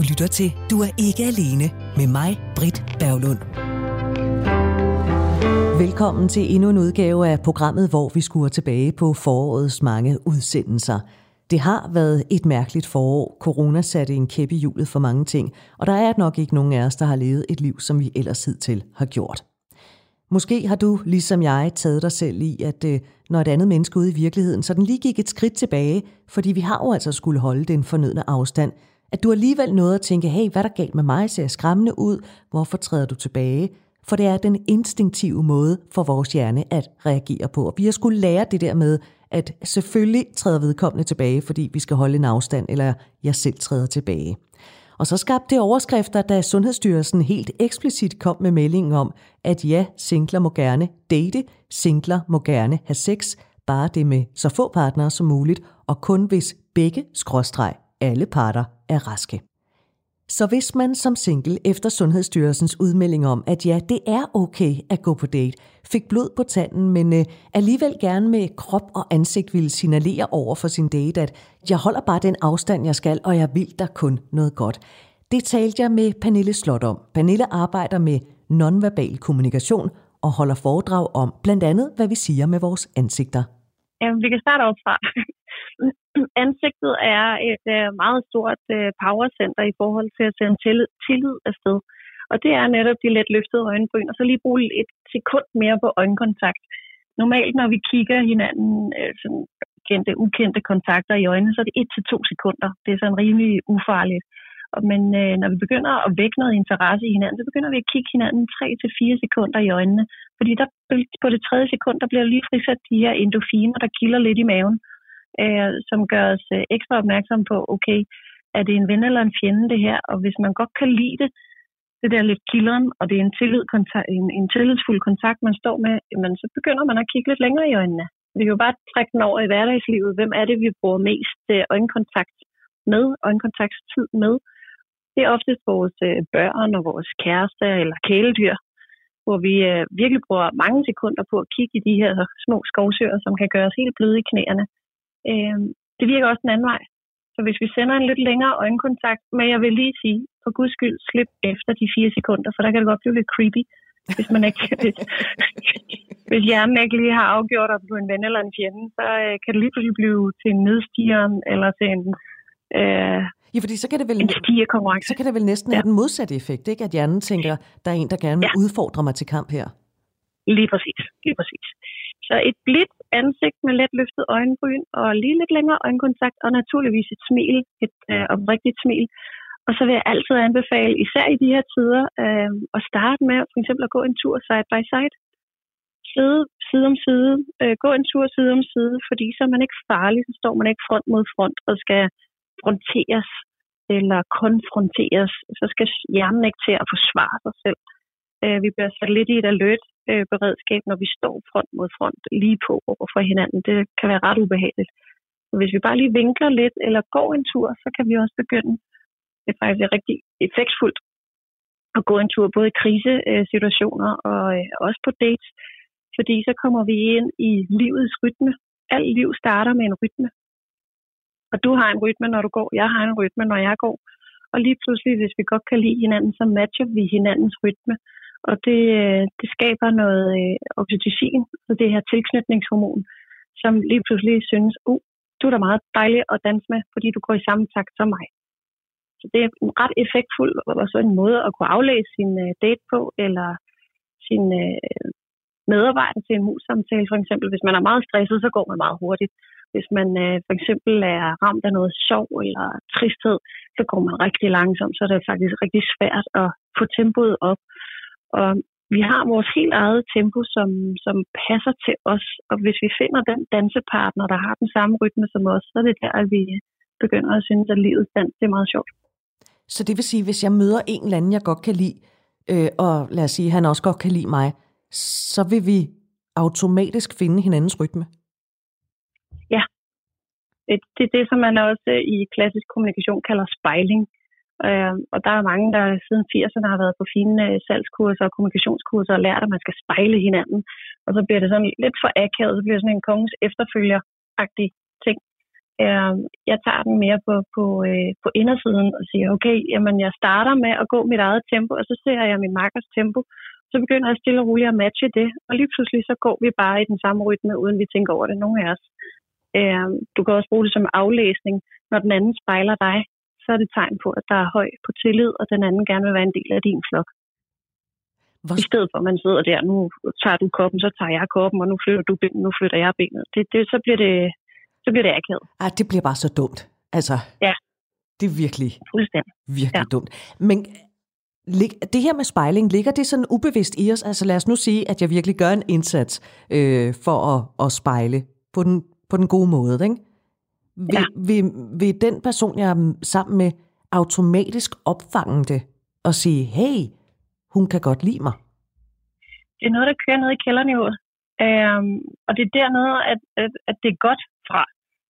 Du lytter til Du er ikke alene med mig, Britt Berglund. Velkommen til endnu en udgave af programmet, hvor vi skuer tilbage på forårets mange udsendelser. Det har været et mærkeligt forår. Corona satte en kæppe i hjulet for mange ting, og der er nok ikke nogen af os, der har levet et liv, som vi ellers til har gjort. Måske har du, ligesom jeg, taget dig selv i, at øh, når et andet menneske ude i virkeligheden, så den lige gik et skridt tilbage, fordi vi har jo altså skulle holde den fornødne afstand, at du alligevel nåede at tænke, hey, hvad er der galt med mig? Ser jeg skræmmende ud? Hvorfor træder du tilbage? For det er den instinktive måde for vores hjerne at reagere på. Og vi har skulle lære det der med, at selvfølgelig træder vedkommende tilbage, fordi vi skal holde en afstand, eller jeg selv træder tilbage. Og så skabte det overskrifter, da Sundhedsstyrelsen helt eksplicit kom med meldingen om, at ja, singler må gerne date, singler må gerne have sex, bare det med så få partnere som muligt, og kun hvis begge skråstreg alle parter er raske. Så hvis man som single efter Sundhedsstyrelsens udmelding om, at ja, det er okay at gå på date, fik blod på tanden, men øh, alligevel gerne med krop og ansigt ville signalere over for sin date, at jeg holder bare den afstand, jeg skal, og jeg vil der kun noget godt. Det talte jeg med Pernille Slot om. Pernille arbejder med nonverbal kommunikation og holder foredrag om blandt andet, hvad vi siger med vores ansigter. Jamen, vi kan starte op fra. ansigtet er et øh, meget stort øh, powercenter i forhold til at sende tillid, tillid afsted. Og det er netop de let løftede øjenbryn, og så lige bruge et sekund mere på øjenkontakt. Normalt, når vi kigger hinanden øh, sådan kendte, ukendte kontakter i øjnene, så er det et til to sekunder. Det er sådan rimelig ufarligt. Men øh, når vi begynder at vække noget interesse i hinanden, så begynder vi at kigge hinanden 3-4 sekunder i øjnene. Fordi der, på det tredje sekund, der bliver lige frisat de her endofiner, der kilder lidt i maven øh, som gør os øh, ekstra opmærksom på, okay, er det en ven eller en fjende det her? Og hvis man godt kan lide det, det der lidt kilderen, og det er en, tillid, en, en tillidsfuld kontakt, man står med, jamen, så begynder man at kigge lidt længere i øjnene. Vi kan jo bare trække den over i hverdagslivet. Hvem er det, vi bruger mest øh, øjenkontakt med, øjenkontaktstid med? Det er oftest vores øh, børn og vores kærester eller kæledyr, hvor vi øh, virkelig bruger mange sekunder på at kigge i de her små skovsøer, som kan gøre os helt bløde i knæerne. Øh, det virker også den anden vej. Så hvis vi sender en lidt længere øjenkontakt, men jeg vil lige sige, for guds skyld, slip efter de fire sekunder, for der kan det godt blive lidt creepy, hvis man ikke, hvis, hvis hjernen ikke lige har afgjort, at du er en ven eller en fjende, så øh, kan det lige pludselig blive til en nedstigeren, eller til en, øh, Ja, fordi så kan det vel, så kan det vel næsten ja. have den modsatte effekt, ikke? At hjernen tænker, der er en, der gerne vil ja. udfordre mig til kamp her. Lige præcis, lige præcis. Så et blidt ansigt med let løftet øjenbryn og lige lidt længere øjenkontakt og naturligvis et smil, et øh, oprigtigt smil. Og så vil jeg altid anbefale, især i de her tider, øh, at starte med for eksempel at gå en tur side by side. Side, side om side. Øh, gå en tur side om side, fordi så er man ikke farlig, så står man ikke front mod front og skal fronteres eller konfronteres. Så skal hjernen ikke til at forsvare sig selv. Øh, vi bliver sat lidt i et alert øh, beredskab, når vi står front mod front lige på over for hinanden. Det kan være ret ubehageligt. Så hvis vi bare lige vinkler lidt eller går en tur, så kan vi også begynde. Øh, det er faktisk rigtig effektfuldt at gå en tur, både i krisesituationer og øh, også på dates, fordi så kommer vi ind i livets rytme. Alt liv starter med en rytme. Og du har en rytme, når du går. Jeg har en rytme, når jeg går. Og lige pludselig, hvis vi godt kan lide hinanden, så matcher vi hinandens rytme. Og det, øh, det skaber noget øh, oxytocin, så det her tilknytningshormon, som lige pludselig synes, uh, du er da meget dejlig at danse med, fordi du går i samme takt som mig. Så det er en ret effektfuld og så en måde at kunne aflæse sin øh, date på, eller sin øh, medarbejder til en mus-samtale, for eksempel. Hvis man er meget stresset, så går man meget hurtigt. Hvis man øh, for eksempel er ramt af noget sorg eller tristhed, så går man rigtig langsomt, så er det faktisk rigtig svært at få tempoet op. Og vi har vores helt eget tempo, som, som passer til os. Og hvis vi finder den dansepartner, der har den samme rytme som os, så er det der, at vi begynder at synes, at livets dans det er meget sjovt. Så det vil sige, hvis jeg møder en eller anden, jeg godt kan lide, øh, og lad os sige, han også godt kan lide mig, så vil vi automatisk finde hinandens rytme? Ja. Det er det, som man også i klassisk kommunikation kalder spejling. Øh, og der er mange, der siden 80'erne har været på fine øh, salgskurser og kommunikationskurser og lært, at man skal spejle hinanden. Og så bliver det sådan lidt for akavet, så bliver det sådan en kongens efterfølger-agtig ting. Øh, jeg tager den mere på, på, øh, på indersiden og siger, okay, jamen jeg starter med at gå mit eget tempo, og så ser jeg min makkers tempo, så begynder jeg stille og roligt at matche det, og lige pludselig så går vi bare i den samme rytme, uden vi tænker over det, nogen af os. Øh, du kan også bruge det som aflæsning. Når den anden spejler dig, så er det tegn på, at der er høj på tillid, og den anden gerne vil være en del af din flok. Hvor... I stedet for, at man sidder der, nu tager du koppen, så tager jeg koppen, og nu flytter du benet, nu flytter jeg benet. Det, det, så bliver det, så bliver det akavet. Ej, det bliver bare så dumt. Altså, ja. det er virkelig, Fuldstændig. virkelig ja. dumt. Men det her med spejling, ligger det sådan ubevidst i os? Altså lad os nu sige, at jeg virkelig gør en indsats øh, for at, at spejle på den, på den gode måde. Ikke? Vil, ja. vil, vil den person, jeg er sammen med, automatisk opfange det og sige, hey, hun kan godt lide mig? Det er noget, der kører ned i kælderniveauet. Øhm, og det er dernede, at, at, at det er godt fra.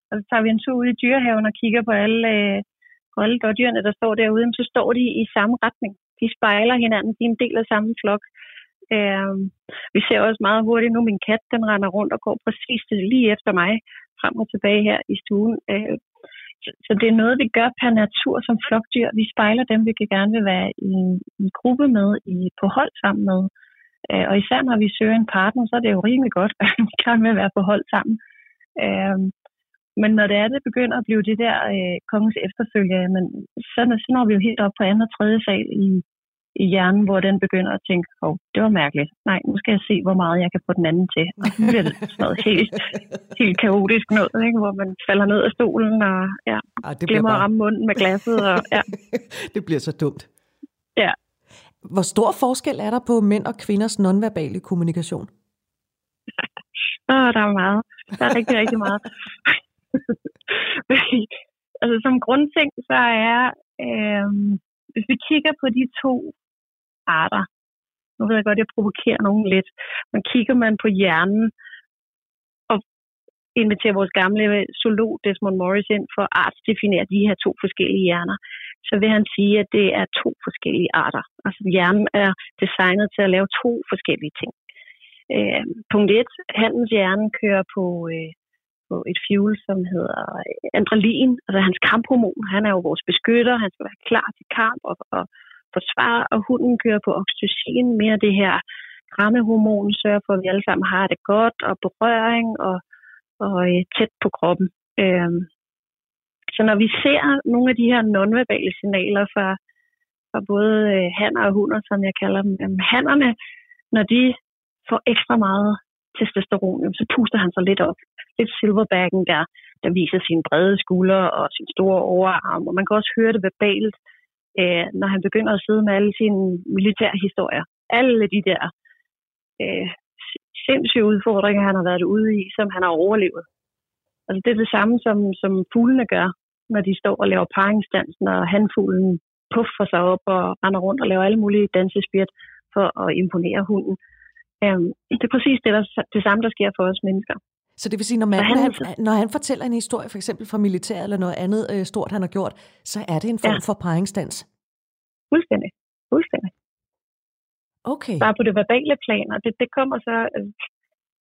Og så tager vi en tur ud i dyrehaven og kigger på alle, øh, på alle dyrene, der står derude, så står de i samme retning. De spejler hinanden, de er en del af samme flok. Øh, vi ser også meget hurtigt nu, min kat, den render rundt og går præcis lige efter mig, frem og tilbage her i stuen. Øh, så, så det er noget, vi gør per natur som flokdyr. Vi spejler dem, vi gerne vil være i, i gruppe med, i, på hold sammen med. Øh, og især når vi søger en partner, så er det jo rimelig godt, at vi gerne vil være på hold sammen. Øh, men når det er, det begynder at blive det der øh, kongens efterfølge, men så, så når vi jo helt op på anden og tredje sal i, i hjernen, hvor den begynder at tænke, åh, oh, det var mærkeligt. Nej, nu skal jeg se, hvor meget jeg kan få den anden til. Og så bliver det sådan noget helt, helt kaotisk noget, ikke? hvor man falder ned af stolen og ja, Ej, det glemmer bare... at ramme munden med glasset. Og, ja. det bliver så dumt. Ja. Hvor stor forskel er der på mænd og kvinders nonverbale kommunikation? Åh, der er meget. Der er rigtig, rigtig meget. altså som grundting, så er, øh, hvis vi kigger på de to arter. Nu ved jeg godt, at jeg provokerer nogen lidt. Men kigger man på hjernen og inviterer vores gamle zoolog Desmond Morris ind for at artsdefinere de her to forskellige hjerner, så vil han sige, at det er to forskellige arter. Altså hjernen er designet til at lave to forskellige ting. Øh, punkt 1. Handens hjerne kører på, øh, på et fuel, som hedder øh, adrenalin, altså hans kamphormon. Han er jo vores beskytter, han skal være klar til kamp og, og forsvar, og hunden kører på oxytocin, mere det her krammehormon, sørger for, at vi alle sammen har det godt, og berøring og, og øh, tæt på kroppen. Øhm, så når vi ser nogle af de her nonverbale signaler fra, fra både øh, hanner og hunder, som jeg kalder dem, hannerne, når de får ekstra meget testosteron, så puster han sig lidt op. Lidt silverbacken der, der viser sine brede skuldre og sin store overarm, og man kan også høre det verbalt øh, når han begynder at sidde med alle sine militære historier. Alle de der øh, sindssyge udfordringer, han har været ude i, som han har overlevet. Altså det er det samme, som, som fuglene gør, når de står og laver paringsdans, når hanfuglen puffer sig op og render rundt og laver alle mulige dansespirt for at imponere hunden. Øhm, det er præcis det, der, det samme, der sker for os mennesker. Så det vil sige, når, man, han, når, han, når han fortæller en historie, for eksempel fra militæret eller noget andet øh, stort, han har gjort, så er det en form ja. for paringsdans? Fuldstændig. Fuldstændig. Okay. Bare på det verbale plan, og det, det kommer så... Øh,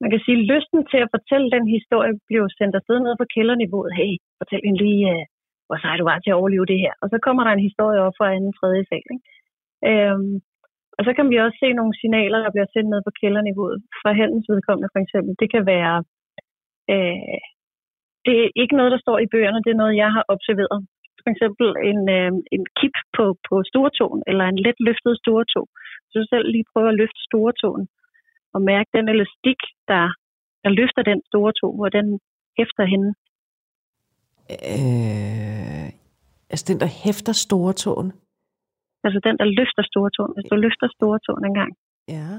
man kan sige, lysten til at fortælle den historie bliver sendt afsted ned på kælderniveauet. Hey, fortæl hende lige, uh, hvor sej du var til at overleve det her. Og så kommer der en historie op fra anden tredje sal. Ikke? Øhm, og så kan vi også se nogle signaler, der bliver sendt ned på kælderniveauet. Fra hændens vedkommende for eksempel. Det kan være Øh, det er ikke noget, der står i bøgerne, det er noget, jeg har observeret. For eksempel en, øh, en kip på, på stortåen, eller en let løftet stortå. Så du selv lige prøver at løfte stortåen, og mærke den elastik, der, der løfter den stortå, hvor den hæfter hende. Øh, altså den, der hæfter stortåen? Altså den, der løfter stortåen. Hvis du løfter stortåen en gang. Ja.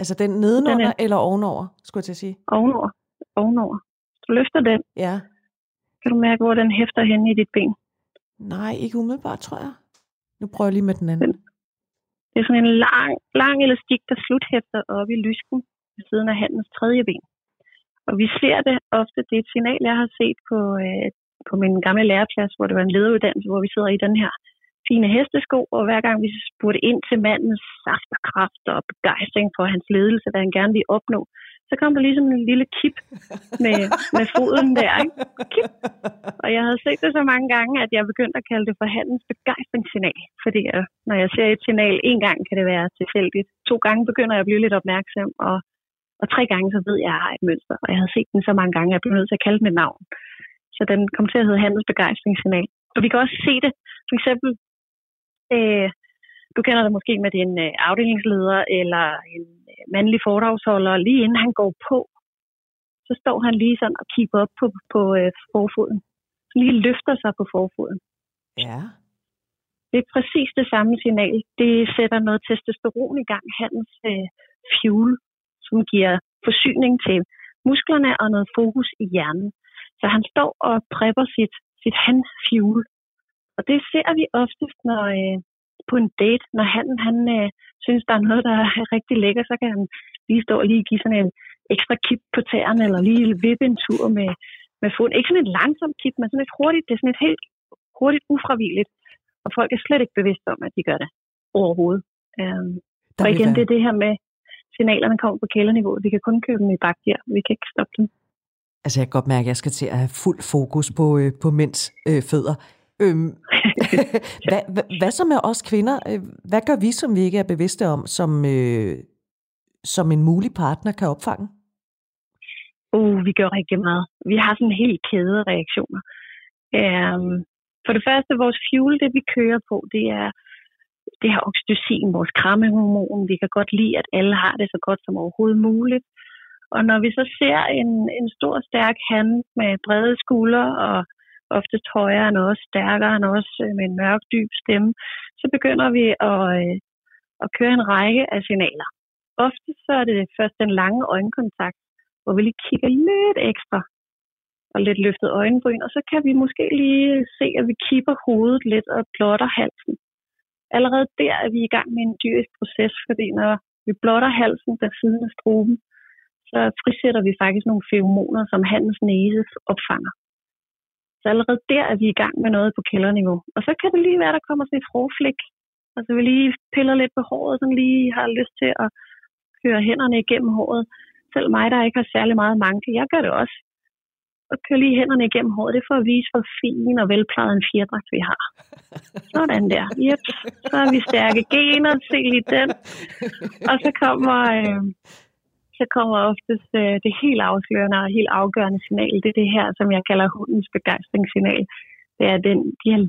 Altså den nedenunder den er... eller ovenover, skulle jeg til at sige? Ovenover ovenover. Hvis du løfter den, ja. kan du mærke, hvor den hæfter hen i dit ben. Nej, ikke umiddelbart, tror jeg. Nu prøver jeg lige med den anden. Det er sådan en lang, lang elastik, der sluthæfter op i lysken ved siden af handens tredje ben. Og vi ser det ofte, det er et signal, jeg har set på, øh, på min gamle læreplads, hvor det var en lederuddannelse, hvor vi sidder i den her fine hestesko, og hver gang vi spurgte ind til mandens saft og kraft og begejstring for hans ledelse, hvad han gerne ville opnå, så kom der ligesom en lille kip med, med foden der. Ikke? Kip. Og jeg havde set det så mange gange, at jeg begyndte at kalde det for handens begejstringssignal. Fordi uh, når jeg ser et signal en gang, kan det være tilfældigt. To gange begynder jeg at blive lidt opmærksom, og, og tre gange så ved jeg, at jeg har et mønster. Og jeg havde set den så mange gange, at jeg blev nødt til at kalde den et navn. Så den kom til at hedde handens begejstringssignal. Og vi kan også se det, for eksempel, øh, du kender det måske med din øh, afdelingsleder eller en mandlig foredragsholder, lige inden han går på, så står han lige sådan og kigger op på, på øh, forfoden. Så lige løfter sig på forfoden. Ja. Det er præcis det samme signal. Det sætter noget testosteron i gang, hans øh, fuel, som giver forsyning til musklerne og noget fokus i hjernen. Så han står og prepper sit, sit han-fuel. Og det ser vi oftest, når, øh, på en date, når han, han øh, synes, der er noget, der er rigtig lækker, så kan han lige stå og lige give sådan en ekstra kip på tæerne, eller lige vippe en tur med, med foden. Ikke sådan et langsomt kip, men sådan et hurtigt, det er sådan et helt hurtigt ufravilligt. Og folk er slet ikke bevidste om, at de gør det overhovedet. Um, og igen, være... det er det her med, signalerne kommer på kælderniveau. Vi kan kun købe dem i bakgear. Vi kan ikke stoppe dem. Altså, jeg kan godt mærke, at jeg skal til at have fuld fokus på, øh, på mænds øh, fødder. Øhm, hvad, hvad, hvad så med os kvinder? Øh, hvad gør vi, som vi ikke er bevidste om, som, øh, som en mulig partner kan opfange? Uh, vi gør rigtig meget. Vi har sådan helt kæde reaktioner. Um, for det første, vores fuel, det vi kører på, det er det her oxytocin, vores krammehormon. Vi kan godt lide, at alle har det så godt som overhovedet muligt. Og når vi så ser en, en stor, stærk hand med brede skuldre og oftest højere han er også stærkere han er også øh, med en mørk, dyb stemme, så begynder vi at, øh, at køre en række af signaler. Ofte så er det først den lange øjenkontakt, hvor vi lige kigger lidt ekstra og lidt løftet øjenbryn, og så kan vi måske lige se, at vi kipper hovedet lidt og blotter halsen. Allerede der er vi i gang med en dyrisk proces, fordi når vi blotter halsen der siden af struben, så frisætter vi faktisk nogle feromoner, som hans næse opfanger. Så allerede der er vi i gang med noget på kælderniveau. Og så kan det lige være, der kommer sådan et hårflæk. Altså vi lige piller lidt på håret, som lige har lyst til at køre hænderne igennem håret. Selv mig, der ikke har særlig meget manke, jeg gør det også. Og kører lige hænderne igennem håret. Det er for at vise, hvor fin og velplejet en fjerdragt vi har. Sådan der. Yep. Så har vi stærke gener. Se lige den. Og så kommer, øh, så kommer oftest øh, det helt afslørende og helt afgørende signal. Det er det her, som jeg kalder hundens begejstringssignal. Det er den, de her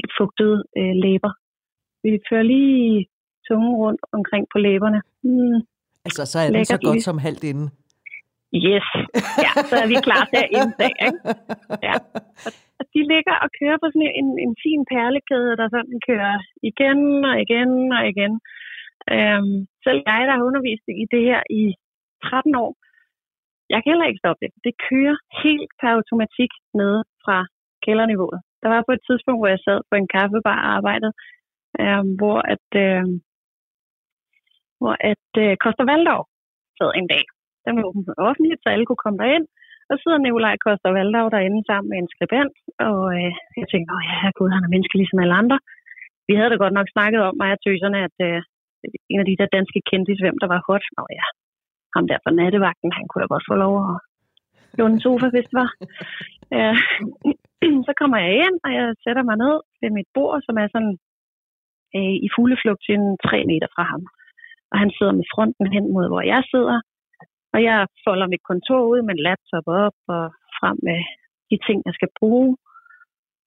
lidt fugtede øh, læber. Vi fører lige tungen rundt omkring på læberne. Mm. Altså, så er den så godt som halvt inde. Yes. Ja, så er vi klar til at indtage. Ikke? Ja. Og de ligger og kører på sådan en, en fin perlekæde, der sådan kører igen og igen og igen. Øhm, selv jeg, der har undervist i det her i 13 år. Jeg kan heller ikke stoppe det. Det kører helt per automatik ned fra kælderniveauet. Der var på et tidspunkt, hvor jeg sad på en kaffebar og arbejdede, øh, hvor at, øh, hvor at øh, Koster Valdor sad en dag. Den var åben offentligt, så alle kunne komme derind. Og så sidder Nikolaj Koster Valdov derinde sammen med en skribent, og øh, jeg tænkte, åh ja, gud, han er menneske ligesom alle andre. Vi havde da godt nok snakket om, mig og tøserne, at øh, en af de der danske kendte, hvem der var hot. Nå ja, ham der på nattevagten, han kunne da godt få lov at låne en sofa, hvis det var. Ja. så kommer jeg ind, og jeg sætter mig ned ved mit bord, som er sådan øh, i fugleflugt til en tre meter fra ham. Og han sidder med fronten hen mod, hvor jeg sidder. Og jeg folder mit kontor ud med en laptop op og frem med de ting, jeg skal bruge.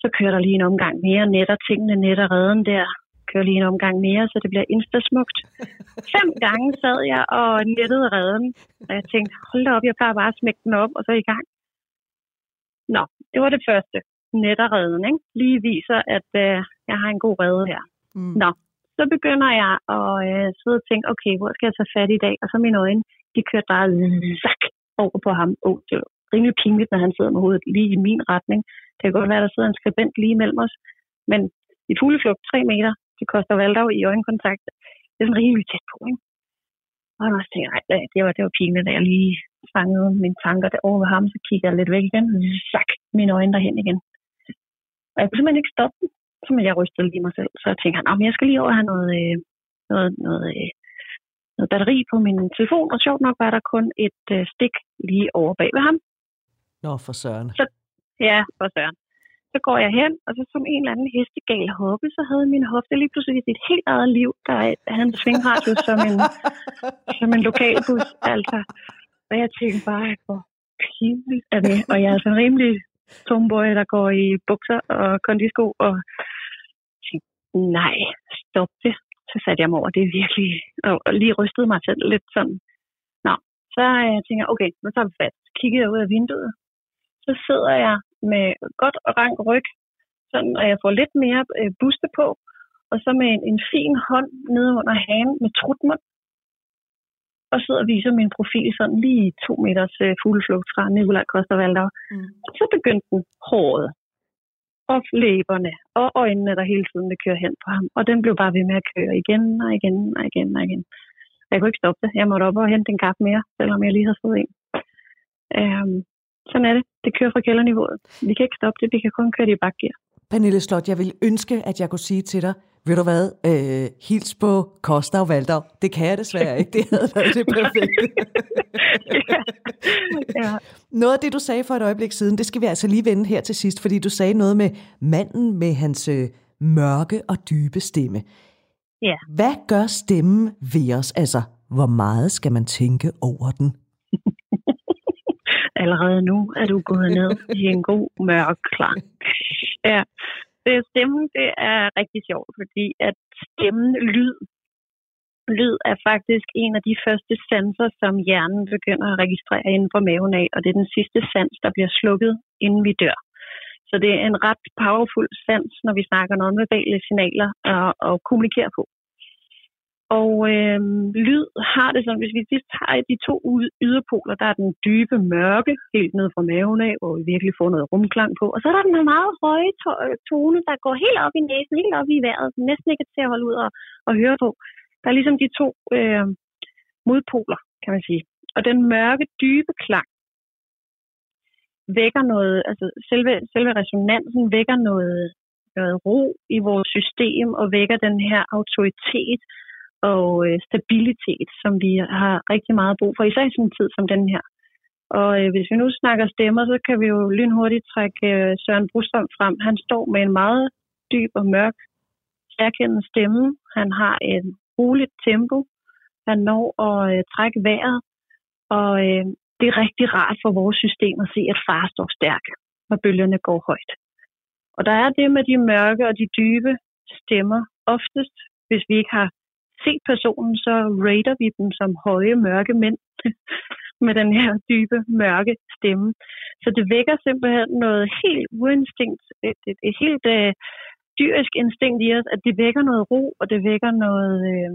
Så kører der lige en omgang mere, netter tingene, netter redden der, kører lige en omgang mere, så det bliver instasmukt. Fem gange sad jeg og nettede redden, og jeg tænkte, hold da op, jeg plejer bare at smække den op, og så i gang. Nå, det var det første. Netterredden, ikke? Lige viser, at øh, jeg har en god redde her. Mm. Nå, så begynder jeg at øh, sidde og tænke, okay, hvor skal jeg tage fat i dag? Og så mine øjne, de kørte bare zak over på ham. Oh, det var rimelig pinligt, når han sidder med hovedet lige i min retning. Det kan godt være, der sidder en skribent lige mellem os. Men i fugleflugt, tre meter, det koster Valdau i øjenkontakt. Det er sådan rimelig tæt på, ikke? Og jeg også tænkte, nej, det var, det var pinligt, da jeg lige fangede mine tanker derovre ved ham, så kigger jeg lidt væk igen, og sak, mine øjne derhen igen. Og jeg kunne simpelthen ikke stoppe den, så jeg rystede lige mig selv. Så jeg tænkte, at jeg skal lige over have noget, øh, noget, noget øh, noget batteri på min telefon, og sjovt nok var der kun et øh, stik lige over bag ved ham. Nå, for søren. Så, ja, for søren. Så går jeg hen, og så som en eller anden hestegal hoppe, så havde min hofte lige pludselig et helt eget liv, der havde en svingradius som en, som en lokalbus. Altså. Og jeg tænkte bare, hvor pinligt er det. Og jeg er sådan en rimelig tomboy, der går i bukser og kondisko, og tænkte, nej, stop det. Så satte jeg mig over, det virkelig, og, og lige rystede mig selv lidt sådan. Nå, så øh, jeg tænker okay, nu tager vi fat. Så kiggede jeg ud af vinduet. Så sidder jeg med godt og rank ryg, sådan, og jeg får lidt mere øh, buste på, og så med en, en fin hånd nede under hagen med trutmund, og sidder og viser min profil sådan lige to meters øh, fugleflugt fra Nikolaj Koster Valdau. Mm. Så begyndte den håret og læberne og øjnene, der hele tiden vil køre hen på ham. Og den blev bare ved med at køre igen og igen og igen og igen. Jeg kunne ikke stoppe det. Jeg måtte op og hente en kaffe mere, selvom jeg lige havde fået en. Øhm, sådan er det. Det kører fra kælderniveauet. Vi kan ikke stoppe det. Vi kan kun køre det i bakgear. Pernille Slot, jeg vil ønske, at jeg kunne sige til dig, ved du hvad, øh, hils på Kosta og Valdau. Det kan jeg desværre ikke. Det havde været det perfekte. ja. ja. Noget af det, du sagde for et øjeblik siden, det skal vi altså lige vende her til sidst, fordi du sagde noget med manden med hans øh, mørke og dybe stemme. Ja. Hvad gør stemmen ved os? Altså, hvor meget skal man tænke over den? Allerede nu er du gået ned i en god mørk klang. Ja, det, stemmen, det er rigtig sjovt, fordi at stemmen, lyd, lyd er faktisk en af de første sanser, som hjernen begynder at registrere inden for maven af, og det er den sidste sans, der bliver slukket, inden vi dør. Så det er en ret powerful sans, når vi snakker noget med verbale signaler og, og kommunikere på. Og øh, lyd har det sådan, hvis vi lige tager de to yderpoler, der er den dybe mørke, helt ned fra maven af, hvor vi virkelig får noget rumklang på. Og så er der den meget høje øh, tone, der går helt op i næsen, helt op i vejret, som næsten ikke er til at holde ud og, og høre på. Der er ligesom de to øh, modpoler, kan man sige. Og den mørke, dybe klang vækker noget, altså selve, selve resonansen vækker noget, noget ro i vores system og vækker den her autoritet, og øh, stabilitet, som vi har rigtig meget brug for, især i sådan en tid som den her. Og øh, hvis vi nu snakker stemmer, så kan vi jo lynhurtigt trække øh, Søren Brostrøm frem. Han står med en meget dyb og mørk, særkendende stemme. Han har et roligt tempo. Han når at øh, trække vejret. Og øh, det er rigtig rart for vores system at se, at far står stærk, når bølgerne går højt. Og der er det med de mørke og de dybe stemmer. Oftest, hvis vi ikke har set personen, så rater vi dem som høje, mørke mænd med den her dybe, mørke stemme. Så det vækker simpelthen noget helt uinstinkt, et, et, et helt øh, dyrisk instinkt i os, at det vækker noget ro, og det vækker noget øh,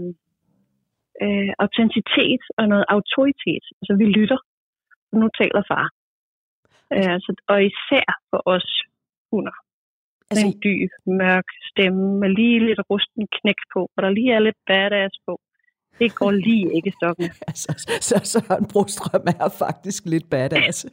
øh, autenticitet og noget autoritet. Altså vi lytter, og nu taler far. Øh, så, og især for os hunder. Altså, en dyb, mørk stemme med lige lidt rusten knæk på, og der lige er lidt badass på. Det går lige ikke stokken. altså, så Søren Brostrøm er faktisk lidt badass.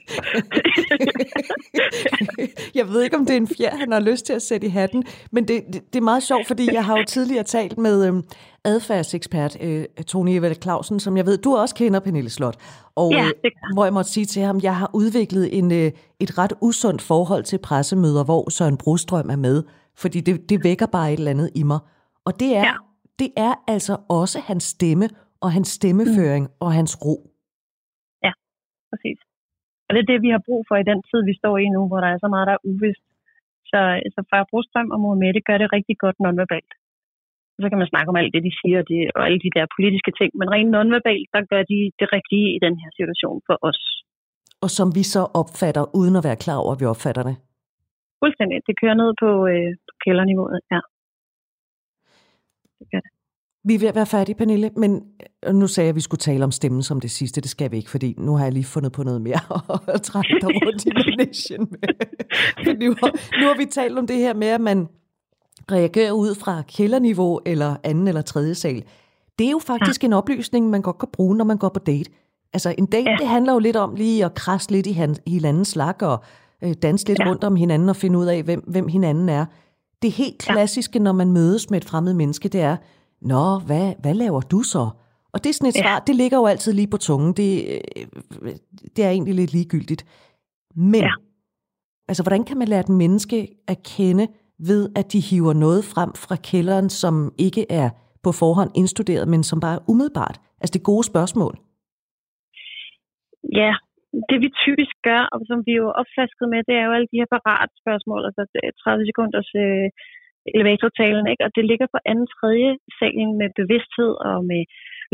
jeg ved ikke, om det er en fjer, han har lyst til at sætte i hatten, men det, det, det er meget sjovt, fordi jeg har jo tidligere talt med øhm, adfærdsekspert øh, Tony Evald Clausen, som jeg ved, du også kender, Pernille Slot. Og ja, øh, hvor jeg måtte sige til ham, jeg har udviklet en, øh, et ret usundt forhold til pressemøder, hvor Søren Brostrøm er med, fordi det, det vækker bare et eller andet i mig. Og det er, ja det er altså også hans stemme og hans stemmeføring mm. og hans ro. Ja, præcis. Og det er det, vi har brug for i den tid, vi står i nu, hvor der er så meget, der er uvist. Så, så far Brostrøm og Mohamed gør det rigtig godt nonverbalt. Så kan man snakke om alt det, de siger, det, og alle de der politiske ting, men rent nonverbalt, der gør de det rigtige i den her situation for os. Og som vi så opfatter, uden at være klar over, at vi opfatter det? Fuldstændig. Det kører ned på, øh, på kælderniveauet, ja. Vi er ved at være færdige, Pernille, men øh, nu sagde jeg, at vi skulle tale om stemmen som det sidste. Det skal vi ikke, fordi nu har jeg lige fundet på noget mere og trække dig rundt i nation med. nu, har, nu har vi talt om det her med, at man reagerer ud fra kælderniveau eller anden eller tredje sal. Det er jo faktisk ja. en oplysning, man godt kan bruge, når man går på date. Altså en date, ja. det handler jo lidt om lige at krasse lidt i, hinandens slag og øh, danse lidt ja. rundt om hinanden og finde ud af, hvem, hvem hinanden er. Det helt klassiske, ja. når man mødes med et fremmed menneske, det er, Nå, hvad, hvad laver du så? Og det er sådan et ja. svar, det ligger jo altid lige på tungen. Det, øh, det er egentlig lidt ligegyldigt. Men, ja. altså, hvordan kan man lære et menneske at kende ved, at de hiver noget frem fra kælderen, som ikke er på forhånd indstuderet, men som bare er umiddelbart? Altså det gode spørgsmål. Ja, det vi typisk gør, og som vi er jo opflasket med, det er jo alle de her parat-spørgsmål, altså 30 sekunders øh, elevatortalen, ikke? og det ligger på anden tredje salen med bevidsthed og med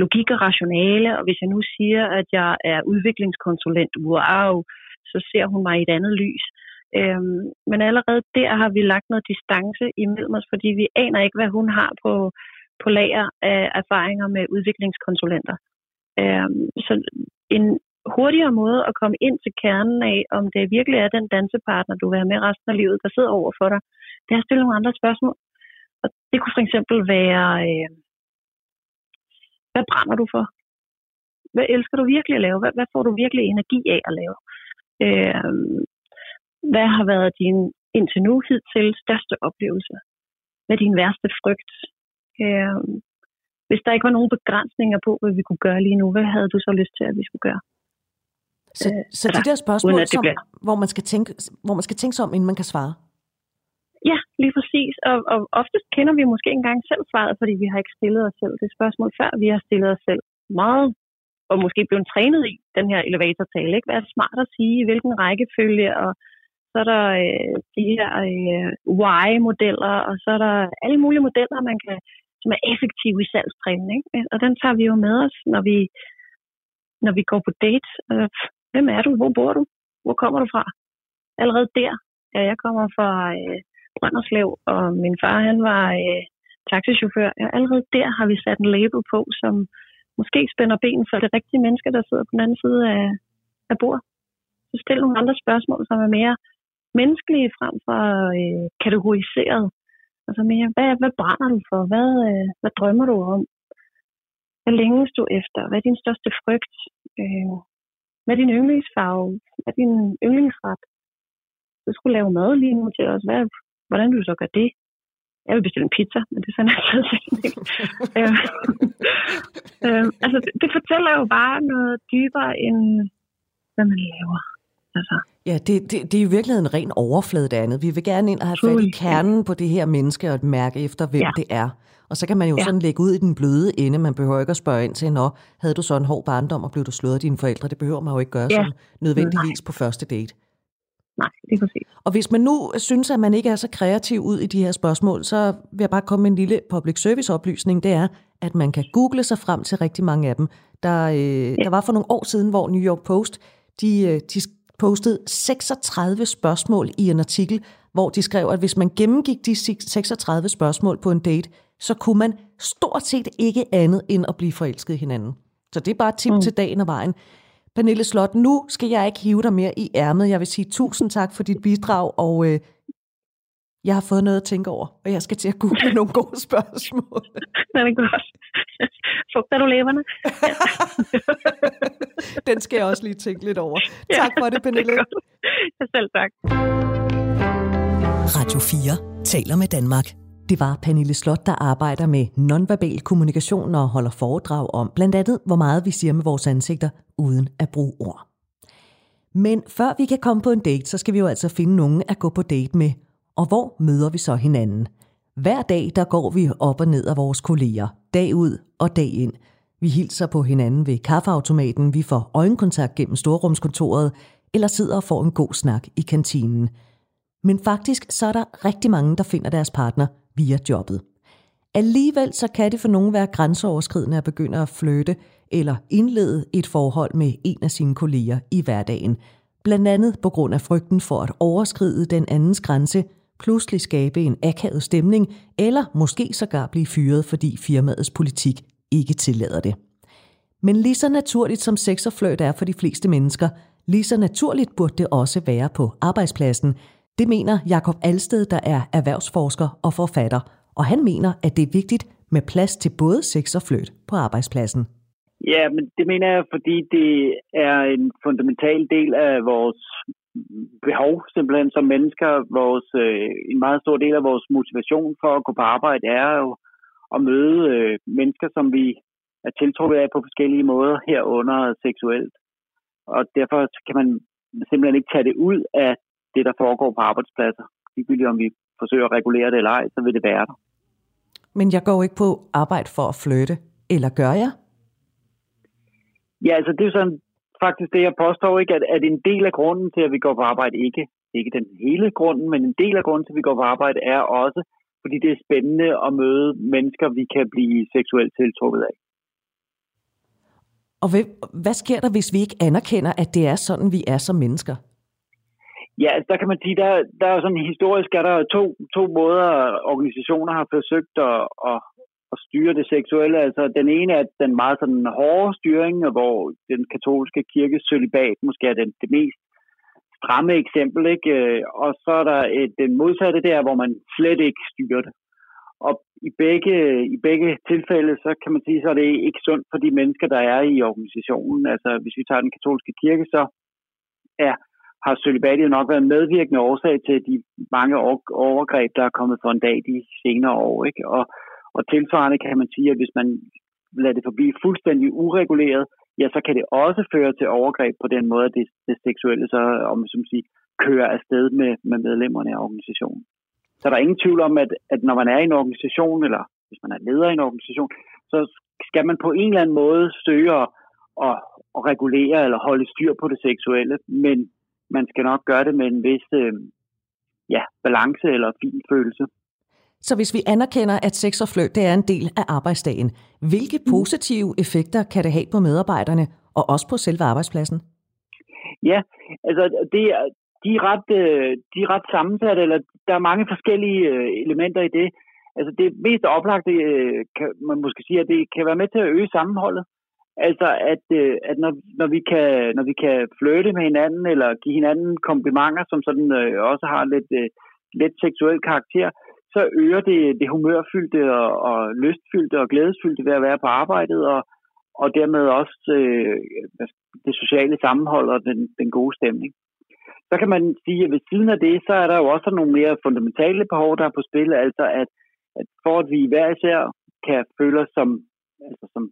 logik og rationale, og hvis jeg nu siger, at jeg er udviklingskonsulent, wow, så ser hun mig i et andet lys. Øhm, men allerede der har vi lagt noget distance imellem os, fordi vi aner ikke, hvad hun har på, på lager af erfaringer med udviklingskonsulenter. Øhm, så en hurtigere måde at komme ind til kernen af, om det virkelig er den dansepartner, du vil have med resten af livet, der sidder over for dig, det er at stille nogle andre spørgsmål. Og det kunne for eksempel være, øh, hvad brænder du for? Hvad elsker du virkelig at lave? Hvad, hvad får du virkelig energi af at lave? Øh, hvad har været din indtil nu hidtil største oplevelse? Hvad er din værste frygt? Øh, hvis der ikke var nogen begrænsninger på, hvad vi kunne gøre lige nu, hvad havde du så lyst til, at vi skulle gøre? Så, øh, så de der spørgsmål, som, bliver... hvor, man skal tænke, hvor man skal tænke sig om, inden man kan svare? Ja, lige præcis. Og, og oftest kender vi måske engang selv svaret, fordi vi har ikke stillet os selv det spørgsmål før. Vi har stillet os selv meget, og måske blevet trænet i den her elevatortale. Ikke? Hvad er smart at sige, i hvilken rækkefølge, og så er der øh, de her øh, why-modeller, og så er der alle mulige modeller, man kan, som er effektive i salgstræning. Ikke? Og den tager vi jo med os, når vi, når vi går på date. Øh, hvem er du? Hvor bor du? Hvor kommer du fra? Allerede der, ja, jeg kommer fra øh, Brønderslev, og min far han var øh, taxichauffør. Og allerede der har vi sat en label på, som måske spænder ben for det rigtige menneske, der sidder på den anden side af, af bordet. Så stil nogle andre spørgsmål, som er mere menneskelige frem for øh, kategoriseret. Altså mere, hvad, hvad brænder du for? Hvad, øh, hvad drømmer du om? Hvad længes du efter? Hvad er din største frygt? Øh, hvad er din yndlingsfarve? Hvad er din yndlingsret? Du skulle lave mad lige nu til os. Hvad, hvordan du så gøre det? Jeg vil bestille en pizza, men det er sådan altid ikke? øh, øh, altså, det, det fortæller jo bare noget dybere end, hvad man laver. Altså. Ja, det, det, det er i virkeligheden en ren overflade det andet. Vi vil gerne ind og have fat i kernen på det her menneske og mærke efter, hvem ja. det er. Og så kan man jo ja. sådan lægge ud i den bløde ende. Man behøver ikke at spørge ind til, når havde du så en hård barndom, og blev du slået af dine forældre? Det behøver man jo ikke gøre ja. sådan nødvendigvis Nej. på første date. Nej, det er præcis. Og hvis man nu synes, at man ikke er så kreativ ud i de her spørgsmål, så vil jeg bare komme med en lille public service oplysning. Det er, at man kan google sig frem til rigtig mange af dem. Der, øh, ja. der var for nogle år siden, hvor New York Post de, øh, de postede 36 spørgsmål i en artikel, hvor de skrev, at hvis man gennemgik de 36 spørgsmål på en date, så kunne man stort set ikke andet end at blive forelsket i hinanden. Så det er bare et tip mm. til dagen og vejen. Pernille Slot, nu skal jeg ikke hive dig mere i ærmet. Jeg vil sige tusind tak for dit bidrag, og øh, jeg har fået noget at tænke over, og jeg skal til at google nogle gode spørgsmål. Det er godt. Fugter du leverne? Den skal jeg også lige tænke lidt over. Tak for det, Pernille. Det Selv tak. Radio 4 taler med Danmark. Det var Pernille Slot, der arbejder med nonverbal kommunikation og holder foredrag om blandt andet, hvor meget vi siger med vores ansigter, uden at bruge ord. Men før vi kan komme på en date, så skal vi jo altså finde nogen at gå på date med. Og hvor møder vi så hinanden? Hver dag, der går vi op og ned af vores kolleger, dag ud og dag ind. Vi hilser på hinanden ved kaffeautomaten, vi får øjenkontakt gennem storrumskontoret, eller sidder og får en god snak i kantinen. Men faktisk så er der rigtig mange, der finder deres partner via jobbet. Alligevel så kan det for nogen være grænseoverskridende at begynde at flytte eller indlede et forhold med en af sine kolleger i hverdagen. Blandt andet på grund af frygten for at overskride den andens grænse, pludselig skabe en akavet stemning, eller måske sågar blive fyret, fordi firmaets politik ikke tillader det. Men lige så naturligt som sex og fløjt er for de fleste mennesker, lige så naturligt burde det også være på arbejdspladsen, det mener Jakob Alsted, der er erhvervsforsker og forfatter, og han mener, at det er vigtigt med plads til både sex og fløjt på arbejdspladsen. Ja, men det mener jeg, fordi det er en fundamental del af vores behov simpelthen som mennesker. Vores, øh, en meget stor del af vores motivation for at gå på arbejde er jo at møde øh, mennesker, som vi er tiltrukket af på forskellige måder herunder seksuelt. Og derfor kan man simpelthen ikke tage det ud af det, der foregår på arbejdspladser. Ligegyldigt om vi forsøger at regulere det eller ej, så vil det være der. Men jeg går ikke på arbejde for at flytte, eller gør jeg? Ja, altså det er sådan faktisk det, jeg påstår, ikke, at, at en del af grunden til, at vi går på arbejde, ikke, ikke den hele grunden, men en del af grunden til, at vi går på arbejde, er også, fordi det er spændende at møde mennesker, vi kan blive seksuelt tiltrukket af. Og hvad, hvad sker der, hvis vi ikke anerkender, at det er sådan, vi er som mennesker? Ja, altså, der kan man sige, der, der er sådan historisk, er der to, to måder, organisationer har forsøgt at, at, at styre det seksuelle. Altså, den ene er den meget sådan hårde styring, hvor den katolske kirke sølibat måske er den, det mest stramme eksempel, ikke? Øh, og så er der et, den modsatte der, hvor man slet ikke styrer det. Og i begge, i begge tilfælde, så kan man sige, så er det ikke sundt for de mennesker, der er i organisationen. Altså, hvis vi tager den katolske kirke, så er har celibatet nok været medvirkende årsag til de mange overgreb, der er kommet for en dag de senere år. Ikke? Og, og tilsvarende kan man sige, at hvis man lader det forbi fuldstændig ureguleret, ja, så kan det også føre til overgreb på den måde, at det, det seksuelle så, om som sige, kører afsted med, med medlemmerne af organisationen. Så der er ingen tvivl om, at, at når man er i en organisation, eller hvis man er leder i en organisation, så skal man på en eller anden måde søge at, at, at regulere eller holde styr på det seksuelle, men man skal nok gøre det med en vis øh, ja, balance eller fin følelse. Så hvis vi anerkender, at sex og fløjt det er en del af arbejdsdagen, hvilke mm. positive effekter kan det have på medarbejderne og også på selve arbejdspladsen? Ja, altså det, de, er ret, øh, de er ret sammensat, eller der er mange forskellige øh, elementer i det. Altså det mest oplagte, øh, kan man måske sige, at det kan være med til at øge sammenholdet. Altså, at, øh, at når, når, vi kan, når vi kan flytte med hinanden, eller give hinanden komplimenter, som sådan øh, også har lidt, øh, lidt seksuel karakter, så øger det det humørfyldte og, og lystfyldte og glædesfyldte ved at være på arbejdet, og, og dermed også øh, det sociale sammenhold og den, den gode stemning. Så kan man sige, at ved siden af det, så er der jo også nogle mere fundamentale behov, der er på spil, altså at, at for at vi hver især kan føle os som altså som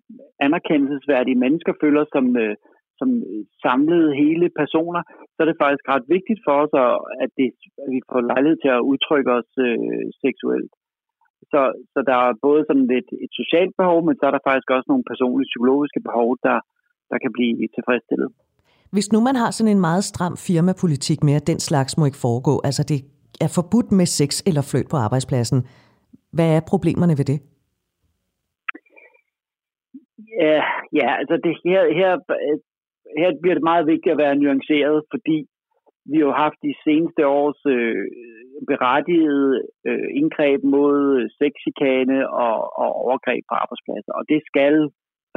anerkendelsesværdige mennesker føler som, øh, som øh, samlede hele personer, så er det faktisk ret vigtigt for os, at, det, at vi får lejlighed til at udtrykke os øh, seksuelt. Så, så der er både sådan lidt et socialt behov, men så er der faktisk også nogle personlige psykologiske behov, der, der kan blive tilfredsstillet. Hvis nu man har sådan en meget stram firmapolitik med, at den slags må ikke foregå, altså det er forbudt med sex eller fløjt på arbejdspladsen, hvad er problemerne ved det? Ja, ja altså det her, her, øh, her bliver det meget vigtigt at være nuanceret, fordi vi har haft de seneste års øh, berettigede øh, indgreb mod sexikane og, og overgreb på arbejdspladser. Og det skal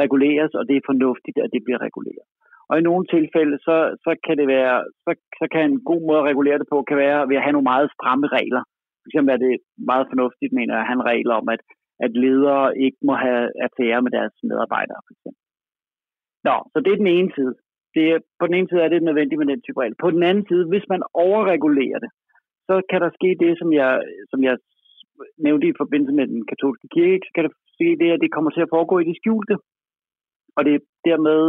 reguleres, og det er fornuftigt, at det bliver reguleret. Og i nogle tilfælde, så, så kan det være, så, så kan en god måde at regulere det på, kan være ved at have nogle meget stramme regler. For eksempel er det meget fornuftigt, mener jeg, at have en regel om, at at ledere ikke må have affære med deres medarbejdere, for eksempel. Nå, så det er den ene side. Det er, på den ene side er det nødvendigt med den type regel. På den anden side, hvis man overregulerer det, så kan der ske det, som jeg, som jeg nævnte i forbindelse med den katolske kirke, så kan der ske det, at det kommer til at foregå i det skjulte. Og det dermed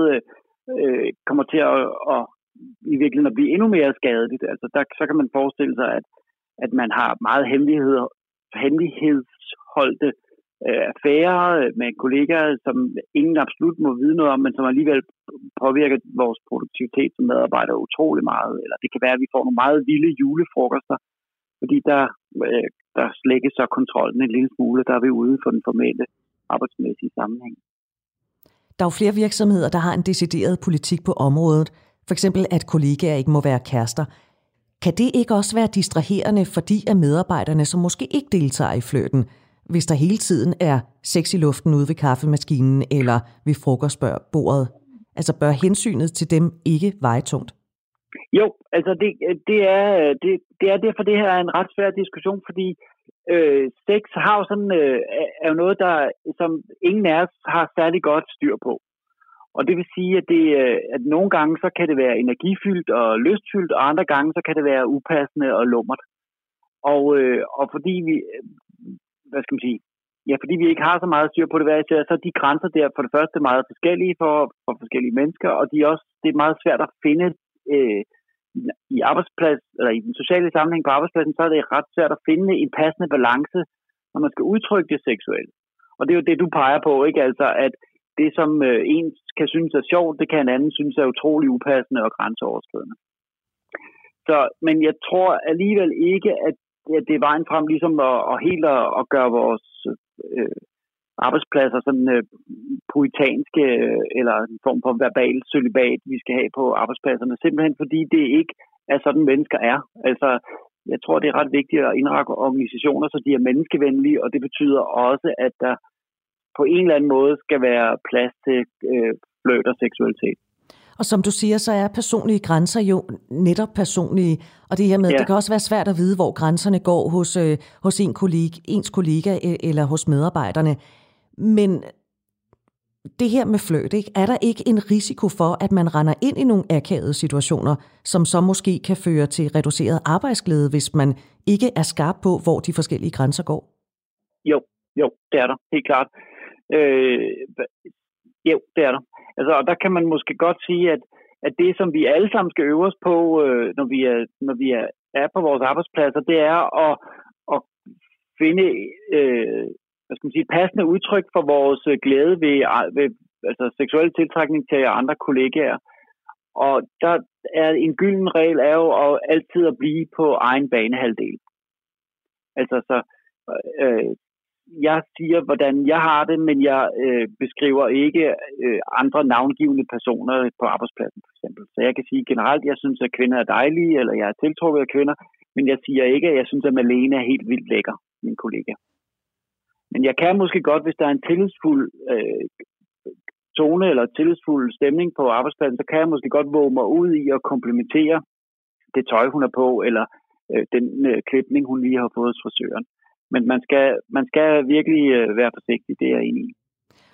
øh, kommer til at, at i virkeligheden at blive endnu mere skadeligt. Altså der, så kan man forestille sig, at, at man har meget hemmeligheder, hemmelighedsholdte øh, Øh, affærer med kollegaer, som ingen absolut må vide noget om, men som alligevel påvirker vores produktivitet som medarbejdere utrolig meget. Eller det kan være, at vi får nogle meget vilde julefrokoster, fordi der, øh, der slækkes så kontrollen en lille smule, der er vi ude for den formelle arbejdsmæssige sammenhæng. Der er jo flere virksomheder, der har en decideret politik på området. For eksempel, at kollegaer ikke må være kærester. Kan det ikke også være distraherende, fordi at medarbejderne, som måske ikke deltager i fløten, hvis der hele tiden er sex i luften ude ved kaffemaskinen eller ved frokostbordet? Altså bør hensynet til dem ikke veje tungt? Jo, altså det, det, er, det, det er derfor, det her er en ret svær diskussion, fordi øh, sex har jo sådan, øh, er jo noget, der, som ingen af os har særlig godt styr på. Og det vil sige, at, det, øh, at nogle gange så kan det være energifyldt og lystfyldt, og andre gange så kan det være upassende og lummert. Og, øh, og fordi vi, hvad skal man sige, ja, fordi vi ikke har så meget styr på det hver især, så er de grænser der for det første meget forskellige for, for forskellige mennesker, og de er også, det er meget svært at finde øh, i arbejdsplads, eller i den sociale sammenhæng på arbejdspladsen, så er det ret svært at finde en passende balance, når man skal udtrykke det seksuelt. Og det er jo det, du peger på, ikke? Altså, at det, som øh, en kan synes er sjovt, det kan en anden synes er utrolig upassende og grænseoverskridende. Så, men jeg tror alligevel ikke, at, at det er vejen frem ligesom at, at helt at, at gøre vores øh, arbejdspladser sådan øh, puritanske øh, eller en form for verbal celibat, vi skal have på arbejdspladserne. Simpelthen fordi det ikke er sådan, mennesker er. Altså, jeg tror, det er ret vigtigt at indrette organisationer, så de er menneskevenlige, og det betyder også, at der på en eller anden måde skal være plads til øh, fløjt og seksualitet. Og som du siger, så er personlige grænser jo netop personlige. Og det her med, ja. det kan også være svært at vide, hvor grænserne går hos, øh, hos en kollega, ens kollega eller hos medarbejderne. Men det her med fløjt, ikke? er der ikke en risiko for, at man render ind i nogle akavede situationer, som så måske kan føre til reduceret arbejdsglæde, hvis man ikke er skarp på, hvor de forskellige grænser går? Jo, jo, det er der, helt klart. Øh, jo, det er der. Altså, og der kan man måske godt sige, at, at det, som vi alle sammen skal øve os på, øh, når vi, er, når vi er, er på vores arbejdspladser, det er at, at finde øh, hvad skal man sige, passende udtryk for vores øh, glæde ved, øh, ved altså seksuel tiltrækning til andre kollegaer. Og der er en gylden regel er jo at altid at blive på egen banehalvdel. Altså så, øh, jeg siger, hvordan jeg har det, men jeg øh, beskriver ikke øh, andre navngivende personer på arbejdspladsen, for eksempel. Så jeg kan sige generelt, jeg synes, at kvinder er dejlige, eller jeg er tiltrukket af kvinder, men jeg siger ikke, at jeg synes, at Malene er helt vildt lækker, min kollega. Men jeg kan måske godt, hvis der er en tillidsfuld øh, tone eller tillidsfuld stemning på arbejdspladsen, så kan jeg måske godt våge mig ud i at komplementere det tøj, hun er på, eller øh, den øh, klipning, hun lige har fået hos frisøren. Men man skal, man skal virkelig øh, være forsigtig, det er jeg enig i.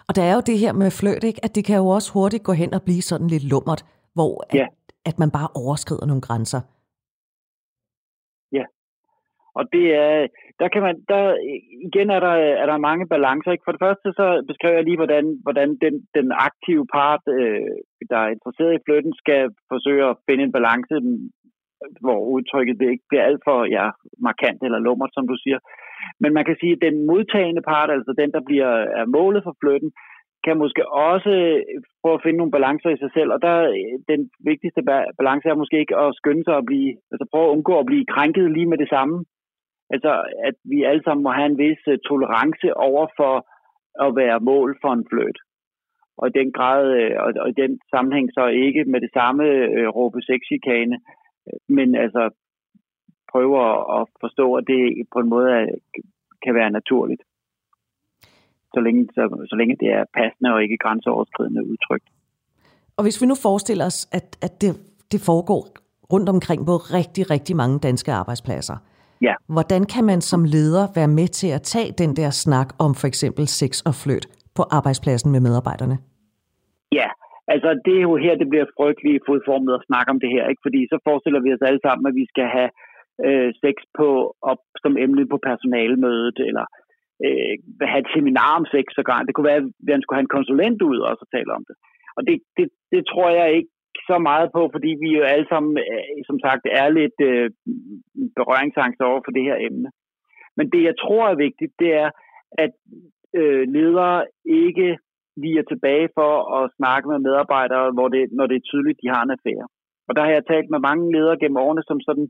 Og der er jo det her med fløjt, ikke? at det kan jo også hurtigt gå hen og blive sådan lidt lummert, hvor at, ja. at man bare overskrider nogle grænser. Ja, og det er, der kan man, der, igen er der, er der mange balancer. Ikke? For det første så beskriver jeg lige, hvordan, hvordan den, den aktive part, øh, der er interesseret i flytten, skal forsøge at finde en balance, hvor udtrykket det ikke bliver alt for ja, markant eller lummert, som du siger. Men man kan sige, at den modtagende part, altså den, der bliver er målet for flytten, kan måske også prøve at finde nogle balancer i sig selv, og der den vigtigste balance er måske ikke at skynde sig at blive, altså prøve at undgå at blive krænket lige med det samme. Altså, at vi alle sammen må have en vis øh, tolerance over for at være mål for en fløjt. Og i den grad, øh, og, og i den sammenhæng så ikke med det samme øh, råbe sexchikane, men altså prøve at forstå, at det på en måde kan være naturligt. Så længe, så, så længe det er passende og ikke grænseoverskridende udtryk. Og hvis vi nu forestiller os, at, at det, det foregår rundt omkring på rigtig, rigtig mange danske arbejdspladser – Ja. Hvordan kan man som leder være med til at tage den der snak om for eksempel sex og flyt på arbejdspladsen med medarbejderne? Altså det er jo her, det bliver frygteligt fodformet at snakke om det her, ikke? fordi så forestiller vi os alle sammen, at vi skal have øh, sex på, op som emne på personalemødet, eller øh, have et seminar om sex sågar. Det kunne være, at man skulle have en konsulent ud og så tale om det. Og det, det, det tror jeg ikke så meget på, fordi vi jo alle sammen, øh, som sagt, er lidt øh, berøringsangst over for det her emne. Men det, jeg tror er vigtigt, det er, at øh, ledere ikke vi er tilbage for at snakke med medarbejdere, hvor det, når det er tydeligt, de har en affære. Og der har jeg talt med mange ledere gennem årene, som sådan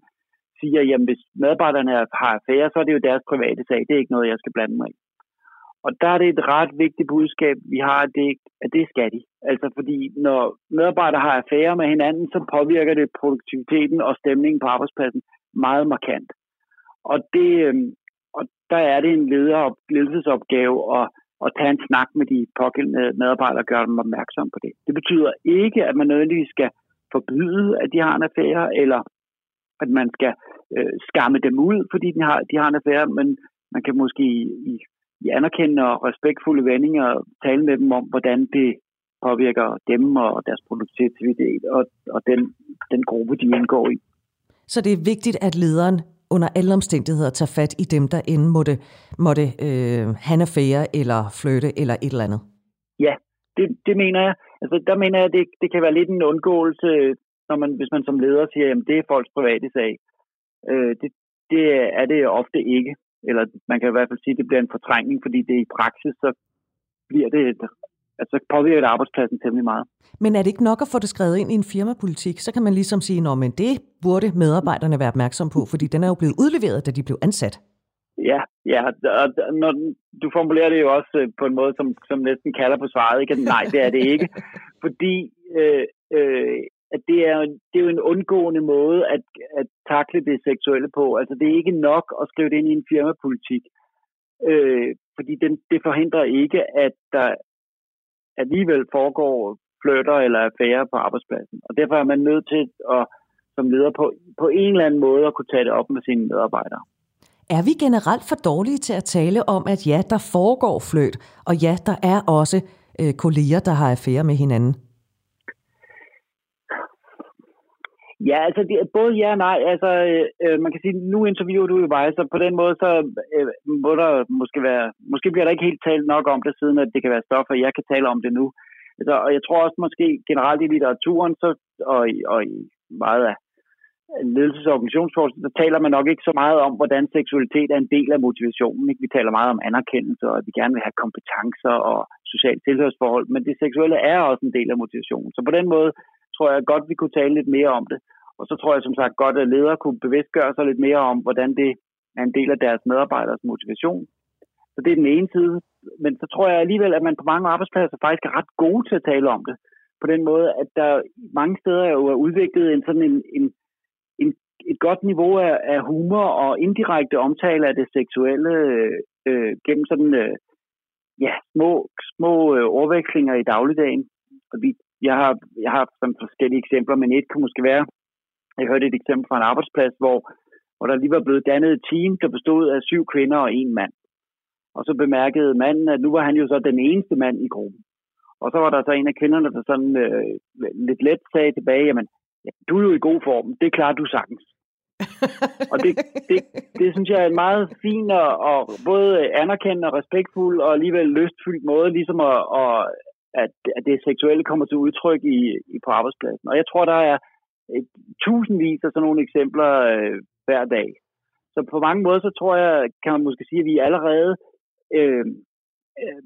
siger, jamen hvis medarbejderne har affære, så er det jo deres private sag. Det er ikke noget, jeg skal blande mig i. Og der er det et ret vigtigt budskab, vi har, at det, at det skal de. Altså fordi når medarbejdere har affære med hinanden, så påvirker det produktiviteten og stemningen på arbejdspladsen meget markant. Og, det, øhm, og der er det en leder, ledelsesopgave at, at tage en snak med de pågældende medarbejdere og gøre dem opmærksom på det. Det betyder ikke, at man nødvendigvis skal forbyde, at de har en affære, eller at man skal øh, skamme dem ud, fordi de har, de har en affære, men man kan måske i, i i anerkendende og respektfulde vendinger tale med dem om, hvordan det påvirker dem og deres produktivitet og, og den, den gruppe, de indgår i. Så det er vigtigt, at lederen under alle omstændigheder tage fat i dem, der end måtte, måtte øh, have affære eller flytte eller et eller andet? Ja, det, det mener jeg. Altså, der mener jeg, at det, det kan være lidt en undgåelse, når man, hvis man som leder siger, at det er folks private sag. Øh, det, det er det ofte ikke. Eller man kan i hvert fald sige, at det bliver en fortrængning, fordi det i praksis, så bliver det et, altså påvirker det arbejdspladsen temmelig meget. Men er det ikke nok at få det skrevet ind i en firmapolitik? Så kan man ligesom sige, at det burde medarbejderne være opmærksom på, fordi den er jo blevet udleveret, da de blev ansat. Ja, ja, og når, du formulerer det jo også øh, på en måde, som, som næsten kalder på svaret. Ikke? Nej, det er det ikke. fordi øh, øh, at det, er, det er jo en undgående måde at, at takle det seksuelle på. Altså det er ikke nok at skrive det ind i en firmapolitik. Øh, fordi den, det forhindrer ikke, at der alligevel foregår flytter eller affære på arbejdspladsen. Og derfor er man nødt til at, som leder på, på en eller anden måde at kunne tage det op med sine medarbejdere. Er vi generelt for dårlige til at tale om, at ja, der foregår fløt, og ja, der er også øh, kolleger, der har affære med hinanden? Ja, altså det, både ja og nej. Altså, øh, man kan sige, nu interviewer du jo mig, så på den måde, så øh, må der måske være, måske bliver der ikke helt talt nok om det, siden at det kan være stoffer, jeg kan tale om det nu. Altså, og jeg tror også måske generelt i litteraturen, så, og, og i meget af ledelses- og organisationsforskning, så taler man nok ikke så meget om, hvordan seksualitet er en del af motivationen. Ikke? Vi taler meget om anerkendelse, og at vi gerne vil have kompetencer og socialt tilhørsforhold, men det seksuelle er også en del af motivationen. Så på den måde tror jeg godt, vi kunne tale lidt mere om det. Og så tror jeg som sagt godt, at ledere kunne bevidstgøre sig lidt mere om, hvordan det er en del af deres medarbejderes motivation. Så det er den ene side. Men så tror jeg alligevel, at man på mange arbejdspladser faktisk er ret gode til at tale om det. På den måde, at der mange steder jo er udviklet en sådan en, en, en et godt niveau af, af humor og indirekte omtale af det seksuelle øh, gennem sådan øh, ja, små, små øh, overvekslinger i dagligdagen. Og vi, jeg har, jeg har sådan forskellige eksempler, men et kunne måske være, jeg hørte et eksempel fra en arbejdsplads, hvor, hvor der lige var blevet dannet et team, der bestod af syv kvinder og en mand. Og så bemærkede manden, at nu var han jo så den eneste mand i gruppen. Og så var der så en af kvinderne, der sådan øh, lidt let sagde tilbage, jamen, ja, du er jo i god form, det klarer du sagtens. og det, det, det synes jeg er en meget fin og, og både anerkendende og respektfuld og alligevel lystfyldt måde, ligesom at, at, at, at det seksuelle kommer til udtryk i, i på arbejdspladsen. Og jeg tror, der er et, tusindvis af sådan nogle eksempler øh, hver dag. Så på mange måder, så tror jeg, kan man måske sige, at vi allerede øh, øh,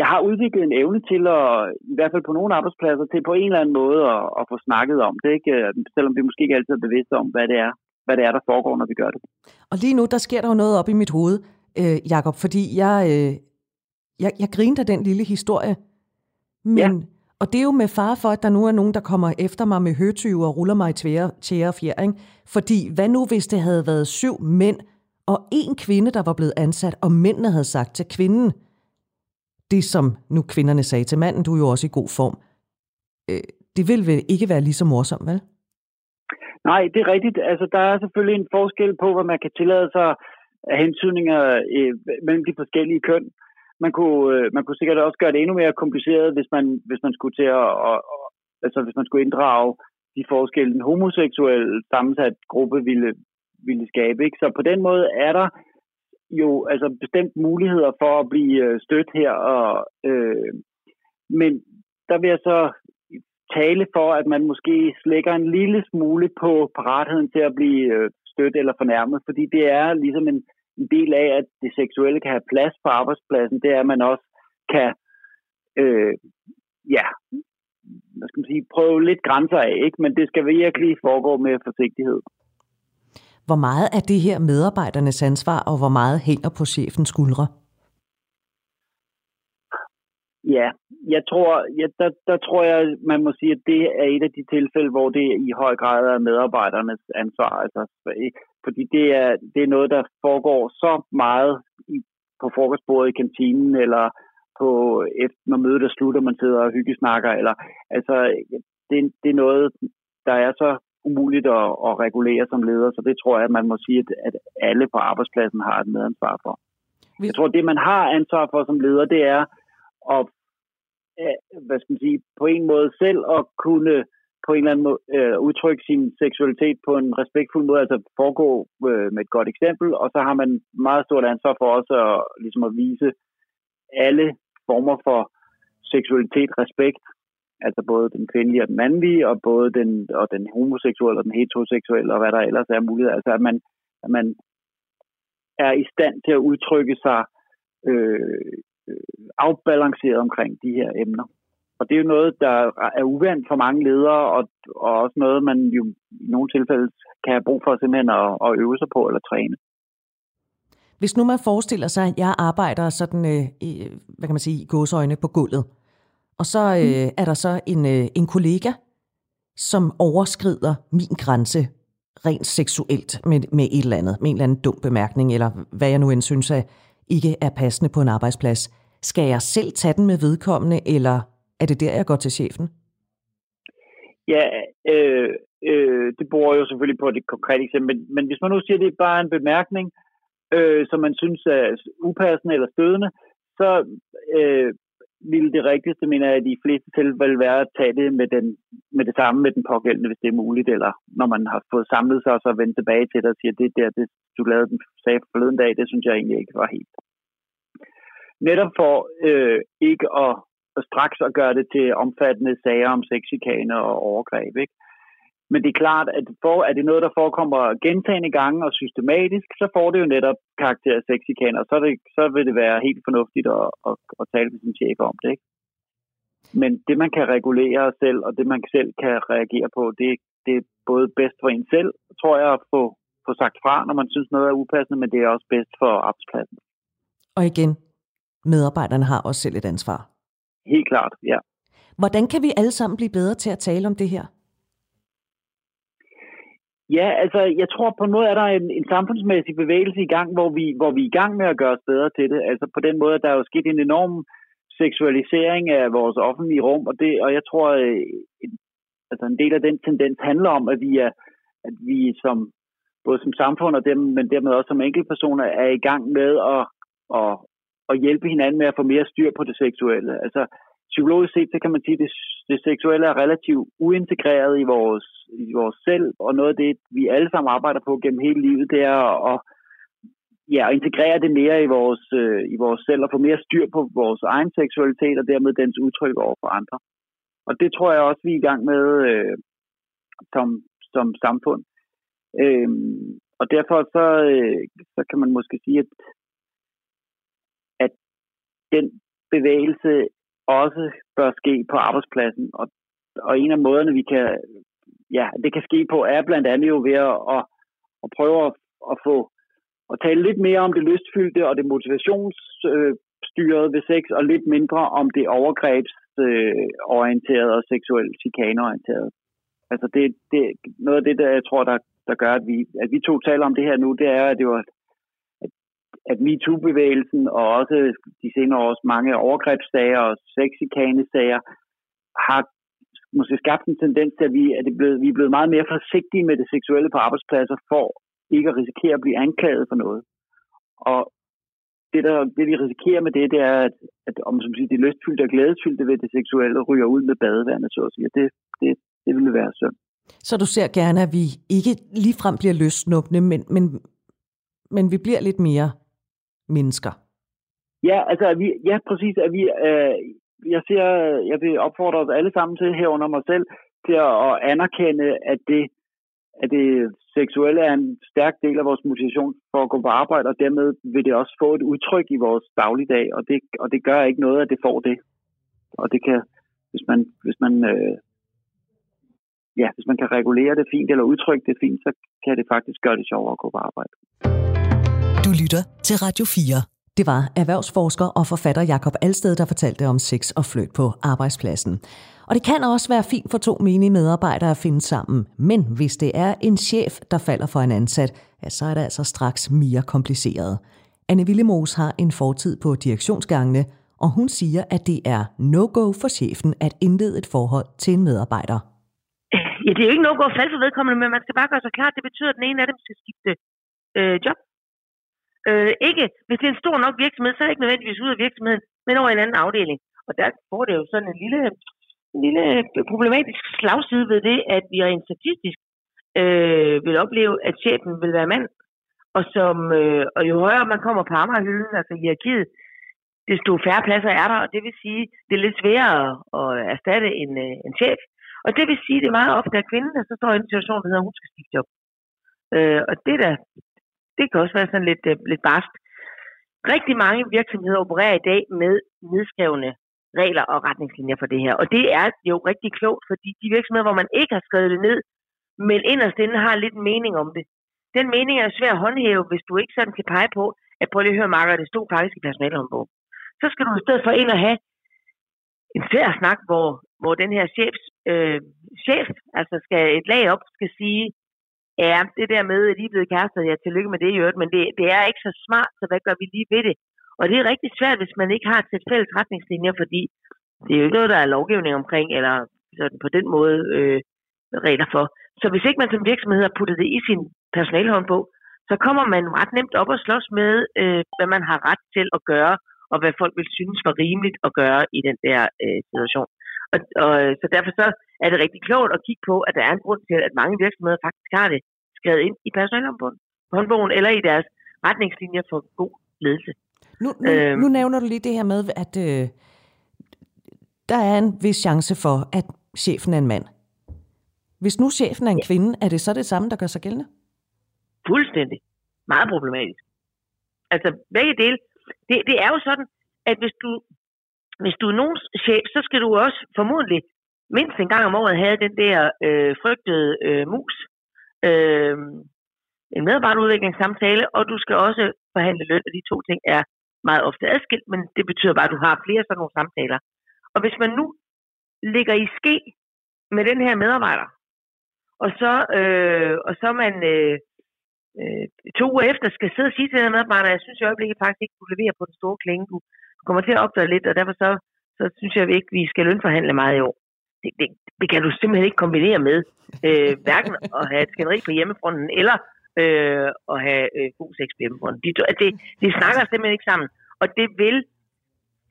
jeg har udviklet en evne til at, i hvert fald på nogle arbejdspladser, til på en eller anden måde at, at få snakket om det, ikke? selvom vi måske ikke altid er bevidste om, hvad det er, hvad det er, der foregår, når vi gør det. Og lige nu, der sker der jo noget op i mit hoved, øh, Jakob, fordi jeg, øh, jeg, jeg grinte af den lille historie, men, ja. og det er jo med far for, at der nu er nogen, der kommer efter mig med høtyve og ruller mig i tvære, tjære og fjering. Fordi hvad nu, hvis det havde været syv mænd og en kvinde, der var blevet ansat, og mændene havde sagt til kvinden, det som nu kvinderne sagde til manden, du er jo også i god form. Øh, det vil vel ikke være lige så morsomt, vel? Nej, det er rigtigt. Altså, der er selvfølgelig en forskel på, hvad man kan tillade sig af hensynninger øh, mellem de forskellige køn. Man kunne, øh, man kunne sikkert også gøre det endnu mere kompliceret, hvis man, hvis man skulle til at, og, og, altså hvis man skulle inddrage de forskelle, den homoseksuel sammensat gruppe ville, ville skabe. Ikke? Så på den måde er der jo altså bestemt muligheder for at blive øh, stødt her. Og, øh, men der vil jeg så tale for, at man måske slækker en lille smule på paratheden til at blive øh, stødt eller fornærmet, fordi det er ligesom en, en del af, at det seksuelle kan have plads på arbejdspladsen, det er, at man også kan øh, ja, hvad skal man sige, prøve lidt grænser af, ikke? men det skal virkelig foregå med forsigtighed. Hvor meget er det her medarbejdernes ansvar, og hvor meget hænger på chefens skuldre? Ja, jeg tror, ja, der, der tror jeg, man må sige, at det er et af de tilfælde, hvor det i høj grad er medarbejdernes ansvar. Altså, fordi det er, det er noget, der foregår så meget i, på frokostbordet i kantinen, eller på, efter, når mødet er slut, og man sidder og hyggesnakker. Eller, altså, det, det er noget, der er så umuligt at, at regulere som leder, så det tror jeg, at man må sige, at, at alle på arbejdspladsen har et medansvar for. Jeg tror, det, man har ansvar for som leder, det er at hvad skal man sige, på en måde selv at kunne på en eller anden måde øh, udtrykke sin seksualitet på en respektfuld måde, altså foregå øh, med et godt eksempel, og så har man meget stort ansvar for også at, ligesom at vise alle former for seksualitet respekt, altså både den kvindelige og den mandlige, og både den, og den homoseksuelle og den heteroseksuelle, og hvad der ellers er muligt. Altså at man, at man er i stand til at udtrykke sig øh, øh afbalanceret omkring de her emner. Og det er jo noget, der er uvandt for mange ledere, og, og også noget, man jo i nogle tilfælde kan have brug for simpelthen at, at øve sig på eller træne. Hvis nu man forestiller sig, at jeg arbejder sådan, øh, hvad kan man sige, i gåsøjne på gulvet, og så øh, mm. er der så en, øh, en kollega, som overskrider min grænse rent seksuelt med, med et eller andet, med en eller anden dum bemærkning, eller hvad jeg nu end synes er, ikke er passende på en arbejdsplads. Skal jeg selv tage den med vedkommende, eller er det der, jeg går til chefen? Ja, øh, øh, det bor jo selvfølgelig på det konkrete eksempel, men, men hvis man nu siger, at det er bare en bemærkning, øh, som man synes er upassende eller stødende, så øh, ville det rigtigste, mener jeg, at de fleste tilfælde være at tage det med, den, med det samme med den pågældende, hvis det er muligt, eller når man har fået samlet sig og så vendt tilbage til det og siger, det der, det, du lavede den sag forleden dag, det synes jeg egentlig ikke var helt. Netop for øh, ikke at, at straks at gøre det til omfattende sager om sexikane og overgreb, ikke? Men det er klart, at for, er det noget, der forekommer gentagende gange og systematisk, så får det jo netop karakter af sexikane, og så, det, så vil det være helt fornuftigt at, at, at tale med sin chef om det. Ikke? Men det, man kan regulere selv, og det, man selv kan reagere på, det, det er både bedst for en selv, tror jeg, at få, få sagt fra, når man synes noget er upassende, men det er også bedst for arbejdspladsen. Og igen, medarbejderne har også selv et ansvar. Helt klart, ja. Hvordan kan vi alle sammen blive bedre til at tale om det her? Ja, altså jeg tror på en måde, at der er en, en samfundsmæssig bevægelse i gang, hvor vi, hvor vi er i gang med at gøre os bedre til det. Altså på den måde, at der er jo sket en enorm seksualisering af vores offentlige rum, og, det, og jeg tror, øh, en, altså en del af den tendens handler om, at vi er, at vi som både som samfund og dem, men dermed også som enkeltpersoner er i gang med at, at, at hjælpe hinanden med at få mere styr på det seksuelle. Altså psykologisk set, så kan man sige, at det, det seksuelle er relativt uintegreret i vores, i vores selv, og noget af det, vi alle sammen arbejder på gennem hele livet, det er at, ja, at integrere det mere i vores, øh, i vores selv, og få mere styr på vores egen seksualitet, og dermed dens udtryk over for andre. Og det tror jeg også, vi er i gang med øh, som, som samfund. Øh, og derfor så, øh, så kan man måske sige, at, at den bevægelse også bør ske på arbejdspladsen. Og, og en af måderne, vi kan, ja, det kan ske på, er blandt andet jo ved at, at, at prøve at, at få at tale lidt mere om det lystfyldte og det motivationsstyrede ved sex, og lidt mindre om det overgrebsorienterede og seksuelt chikaneorienterede. Altså det, det, noget af det, der jeg tror, der, der gør, at vi, at vi to taler om det her nu, det er, at det var at MeToo-bevægelsen og også de senere års mange overgrebssager og sexikanesager har måske skabt en tendens til, at vi, at det blevet, vi er blevet meget mere forsigtige med det seksuelle på arbejdspladser for ikke at risikere at blive anklaget for noget. Og det, der, det vi risikerer med det, det er, at, at om som siger, det lystfyldte og glædesfyldte ved det seksuelle ryger ud med badevandet, så at sige. Det, det, det ville være synd. Så du ser gerne, at vi ikke ligefrem bliver løsnuppende, men, men, men vi bliver lidt mere mennesker? Ja, altså, vi, ja, præcis. At vi, øh, jeg siger, jeg vil opfordre os alle sammen til herunder mig selv, til at, at anerkende, at det, at det seksuelle er en stærk del af vores motivation for at gå på arbejde, og dermed vil det også få et udtryk i vores dagligdag, og det, og det gør ikke noget, at det får det. Og det kan, hvis man, hvis man, øh, ja, hvis man kan regulere det fint eller udtrykke det fint, så kan det faktisk gøre det sjovere at gå på arbejde. Du lytter til Radio 4. Det var erhvervsforsker og forfatter Jakob Alsted, der fortalte om sex og fløjt på arbejdspladsen. Og det kan også være fint for to menige medarbejdere at finde sammen, men hvis det er en chef, der falder for en ansat, ja, så er det altså straks mere kompliceret. Anne Willemos har en fortid på direktionsgangene, og hun siger, at det er no-go for chefen at indlede et forhold til en medarbejder. Ja, det er ikke no-go for for vedkommende, men man skal bare gøre sig klart, at det betyder, at den ene af dem skal skifte øh, job. Øh, ikke, hvis det er en stor nok virksomhed, så er det ikke nødvendigvis ud af virksomheden, men over en anden afdeling. Og der får det jo sådan en lille en lille problematisk slagside ved det, at vi rent statistisk øh, vil opleve, at chefen vil være mand, og, som, øh, og jo højere man kommer på Amagerhylden, altså hierarkiet, desto færre pladser er der, og det vil sige, det er lidt sværere at erstatte en, øh, en chef. Og det vil sige, det er meget ofte, at kvinden, der så står i en situation, der hedder, hun skal skifte job. Øh, og det der, det kan også være sådan lidt, øh, lidt barst. Rigtig mange virksomheder opererer i dag med nedskrevne regler og retningslinjer for det her. Og det er jo rigtig klogt, fordi de virksomheder, hvor man ikke har skrevet det ned, men inderst inde har lidt mening om det. Den mening er svær at håndhæve, hvis du ikke sådan kan pege på, at prøv lige at høre, Marker, det stod faktisk i personalhåndbog. Så skal du i stedet for ind og have en svær snak, hvor, hvor den her chefs, øh, chef, altså skal et lag op, skal sige, ja, det der med, at I er blevet kærester, ja, tillykke med det i øvrigt, men det, det er ikke så smart, så hvad gør vi lige ved det? Og det er rigtig svært, hvis man ikke har et fælles retningslinjer, fordi det er jo ikke noget, der er lovgivning omkring, eller sådan på den måde øh, regler for. Så hvis ikke man som virksomhed har puttet det i sin personalhåndbog, så kommer man ret nemt op og slås med, øh, hvad man har ret til at gøre, og hvad folk vil synes var rimeligt at gøre i den der øh, situation. Og, og, så derfor så er det rigtig klogt at kigge på, at der er en grund til, at mange virksomheder faktisk har det skrevet ind i personalhåndbogen eller i deres retningslinjer for god ledelse. Nu, nu, øhm, nu nævner du lige det her med, at øh, der er en vis chance for, at chefen er en mand. Hvis nu chefen er en ja. kvinde, er det så det samme, der gør sig gældende? Fuldstændig. Meget problematisk. Altså begge dele. Det, det er jo sådan, at hvis du, hvis du er nogens chef, så skal du også formodentlig mindst en gang om året have den der øh, frygtede øh, mus. Øh, en medarbejderudviklingssamtale, og du skal også forhandle løn, og de to ting er meget ofte adskilt, men det betyder bare, at du har flere sådan nogle samtaler. Og hvis man nu ligger i ske med den her medarbejder, og så, øh, og så man øh, øh, to uger efter skal sidde og sige til den her medarbejder, jeg synes i øjeblikket faktisk ikke, du leverer på den store klinge, du kommer til at opdage lidt, og derfor så, så synes jeg ikke, vi skal lønforhandle meget i år. Det, det, det kan du simpelthen ikke kombinere med, øh, hverken at have et skænderi på hjemmefronten, eller øh, at have øh, god sex på hjemmefronten. De, altså, det, de snakker simpelthen ikke sammen, og det vil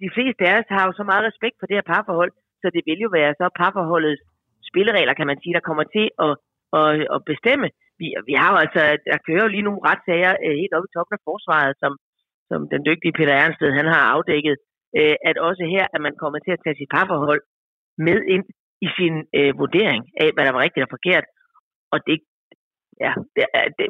de fleste af os har jo så meget respekt for det her parforhold, så det vil jo være så parforholdets spilleregler, kan man sige, der kommer til at, at, at bestemme. Vi, vi har jo altså, der kører jo lige nogle retssager øh, helt oppe i toppen af forsvaret, som, som den dygtige Peter Ernsted, han har afdækket, øh, at også her er man kommet til at tage sit parforhold med ind i sin øh, vurdering af, hvad der var rigtigt og forkert. Og det, ja, det, det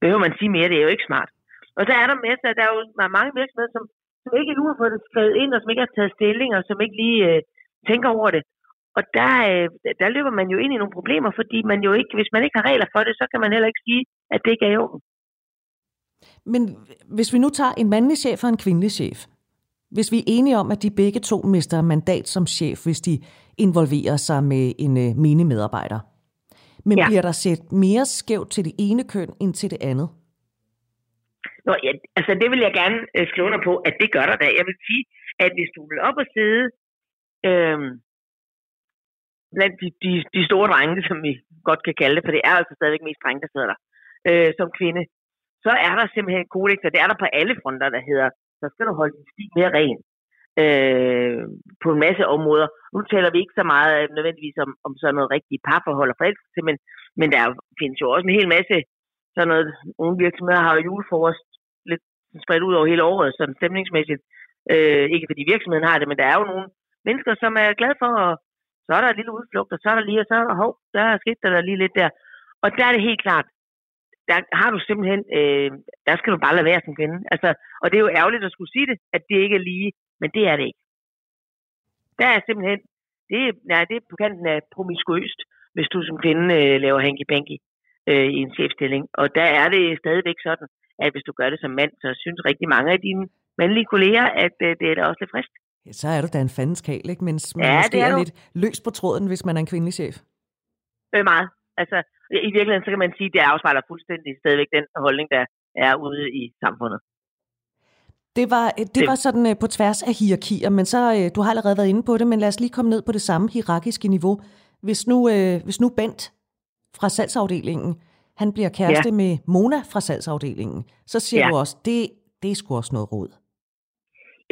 behøver man sige mere, det er jo ikke smart. Og så er der masser, der er jo mange virksomheder, som, som ikke endnu har fået det skrevet ind, og som ikke har taget stilling, og som ikke lige øh, tænker over det. Og der, øh, der løber man jo ind i nogle problemer, fordi man jo ikke, hvis man ikke har regler for det, så kan man heller ikke sige, at det ikke er i orden. Men hvis vi nu tager en mandlig chef og en kvindelig chef, hvis vi er enige om, at de begge to mister mandat som chef, hvis de involverer sig med en øh, mini-medarbejder, men ja. bliver der set mere skævt til det ene køn end til det andet? Nå, ja, altså det vil jeg gerne øh, slå under på, at det gør der da. Jeg vil sige, at hvis du vil op og sidde øh, blandt de, de, de store drenge, som vi godt kan kalde det, for det er altså stadigvæk mest drenge, der sidder der, øh, som kvinde, så er der simpelthen en kodex, og det er der på alle fronter, der hedder, så skal du holde din sti mere ren øh, på en masse områder. Nu taler vi ikke så meget øh, nødvendigvis om, om sådan noget rigtigt parforhold og forældre, men, men der findes jo også en hel masse sådan noget, nogle virksomheder har jo juleforrest lidt spredt ud over hele året, sådan stemningsmæssigt. Øh, ikke fordi virksomheden har det, men der er jo nogle mennesker, som er glade for, at så er der et lille udflugt, og så er der lige, og så er der, hov, der er skidt der lige lidt der. Og der er det helt klart, der har du simpelthen, øh, der skal du bare lade være som kvinde. Altså, og det er jo ærgerligt at skulle sige det, at det ikke er lige, men det er det ikke. Der er simpelthen, det er, nej, det er på kanten af promiskuøst, hvis du som kvinde øh, laver hanky-panky øh, i en chefstilling. Og der er det stadigvæk sådan, at hvis du gør det som mand, så synes rigtig mange af dine mandlige kolleger, at øh, det er da også lidt frisk. Ja, så er du da en fandens kal, ikke? Mens man ja, måske er, er lidt løs på tråden, hvis man er en kvindelig chef. Øh, meget. Altså, i virkeligheden, så kan man sige, at det afspejler fuldstændig stadigvæk den holdning, der er ude i samfundet. Det var, det var sådan uh, på tværs af hierarkier, men så, uh, du har allerede været inde på det, men lad os lige komme ned på det samme hierarkiske niveau. Hvis nu, hvis nu Bent fra salgsafdelingen, han bliver kæreste ja. med Mona fra salgsafdelingen, så siger ja. du også, det, det er sgu også noget råd.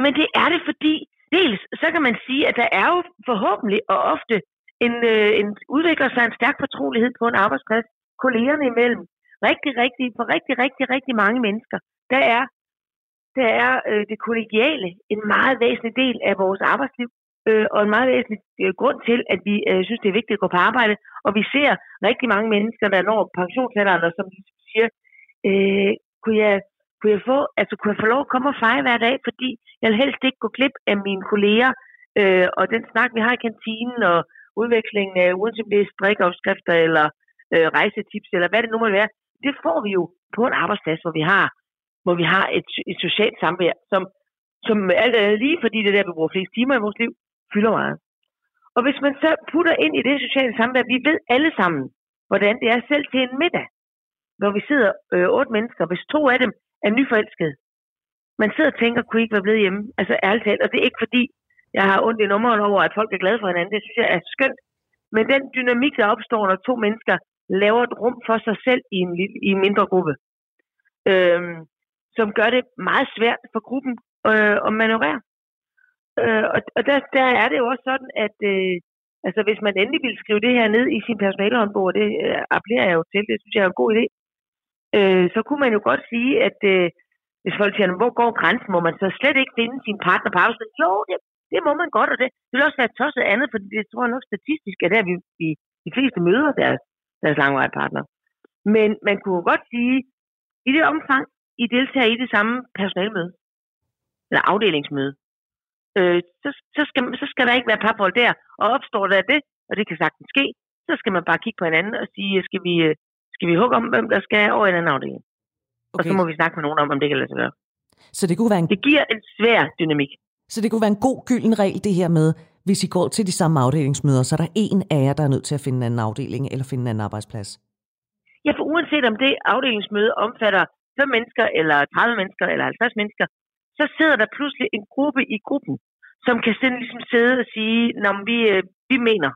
Men det er det, fordi dels så kan man sige, at der er jo forhåbentlig og ofte en, øh, en udvikler sig en stærk fortrolighed på en arbejdsplads, kollegerne imellem. Rigtig, rigtig, for rigtig, rigtig, rigtig mange mennesker, der er, der er øh, det kollegiale en meget væsentlig del af vores arbejdsliv, øh, og en meget væsentlig øh, grund til, at vi øh, synes, det er vigtigt at gå på arbejde. Og vi ser rigtig mange mennesker, der når pensionsalderen, og som siger, øh, kunne jeg kunne jeg få, altså kunne jeg få lov at komme og fejre hver dag, fordi jeg vil helst ikke gå glip af mine kolleger, øh, og den snak, vi har i kantinen, og udvekslingen af øh, uanset det strikkeopskrifter, eller øh, rejsetips, eller hvad det nu må være, det får vi jo på en arbejdsplads, hvor vi har, hvor vi har et, et socialt samvær, som, som alt andet lige, fordi det er der, vi bruger flest timer i vores liv, fylder meget. Og hvis man så putter ind i det sociale samvær, vi ved alle sammen, hvordan det er selv til en middag, hvor vi sidder øh, otte mennesker, hvis to af dem er nyforelskede. Man sidder og tænker, kunne I ikke være blevet hjemme? Altså ærligt talt, og det er ikke fordi, jeg har ondt i nummeren over, at folk er glade for hinanden. Det synes jeg er skønt. Men den dynamik, der opstår, når to mennesker laver et rum for sig selv i en, lille, i en mindre gruppe, øhm, som gør det meget svært for gruppen øh, at manøvrere. Øh, og og der, der er det jo også sådan, at øh, altså, hvis man endelig vil skrive det her ned i sin personalehåndbog, det øh, appellerer jeg jo til, det synes jeg er en god idé, øh, så kunne man jo godt sige, at øh, hvis folk siger, hvor går grænsen, må man så slet ikke finde sin partner på arbejdspladsen? Jo, det, det må man godt, og det, det vil også være tosset andet, for det tror jeg nok statistisk, at der vi, vi de fleste møder deres, deres langvarige partner. Men man kunne godt sige, i det omfang, I deltager i det samme personalmøde, eller afdelingsmøde, øh, så, så, skal, så skal der ikke være parforhold der. Og opstår der det, og det kan sagtens ske, så skal man bare kigge på hinanden og sige, skal vi, øh, skal vi hugge om, hvem der skal over i den afdeling. Okay. Og så må vi snakke med nogen om, om det kan lade sig gøre. Så det kunne være en... Det giver en svær dynamik. Så det kunne være en god gylden regel, det her med, hvis I går til de samme afdelingsmøder, så er der en af jer, der er nødt til at finde en anden afdeling eller finde en anden arbejdsplads. Ja, for uanset om det afdelingsmøde omfatter 5 mennesker, eller 30 mennesker, eller 50 mennesker, så sidder der pludselig en gruppe i gruppen, som kan sådan ligesom sidde og sige, når vi, øh, vi mener.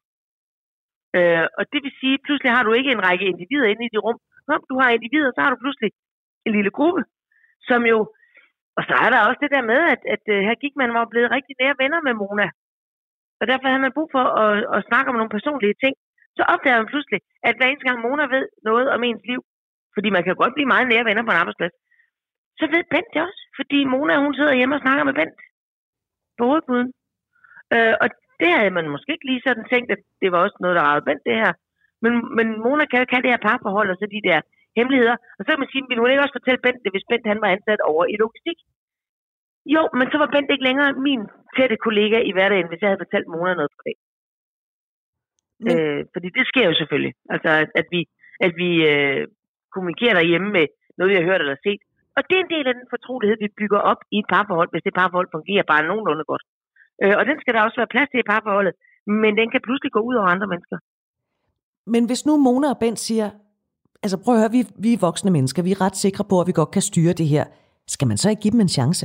Øh, og det vil sige, pludselig har du ikke en række individer inde i dit rum. Når du har individer, så har du pludselig en lille gruppe, som jo... Og så er der også det der med, at, at, at her gik man var blevet rigtig nære venner med Mona. Og derfor havde man brug for at, at snakke om nogle personlige ting. Så opdager man pludselig, at hver eneste gang Mona ved noget om ens liv, fordi man kan godt blive meget nære venner på en arbejdsplads, så ved Bent det også. Fordi Mona, hun sidder hjemme og snakker med Bent på hovedpuden. Øh, og det havde man måske ikke lige sådan tænkt, at det var også noget, der ragede Bent det her. Men, men Mona kan jo ikke have det her parforhold, og så de der hemmeligheder. Og så kan man sige, vil hun ikke også fortælle Bent det, hvis Bent han var ansat over i logistik? Jo, men så var Bent ikke længere min tætte kollega i hverdagen, hvis jeg havde fortalt Mona noget på det. Men... Øh, fordi det sker jo selvfølgelig. Altså, at, at vi, at vi øh, kommunikerer derhjemme med noget, vi har hørt eller set. Og det er en del af den fortrolighed, vi bygger op i et parforhold, hvis det parforhold fungerer bare nogenlunde godt. Øh, og den skal der også være plads til i parforholdet, men den kan pludselig gå ud over andre mennesker. Men hvis nu Mona og Bent siger, altså prøv at høre, vi, vi er voksne mennesker, vi er ret sikre på, at vi godt kan styre det her. Skal man så ikke give dem en chance?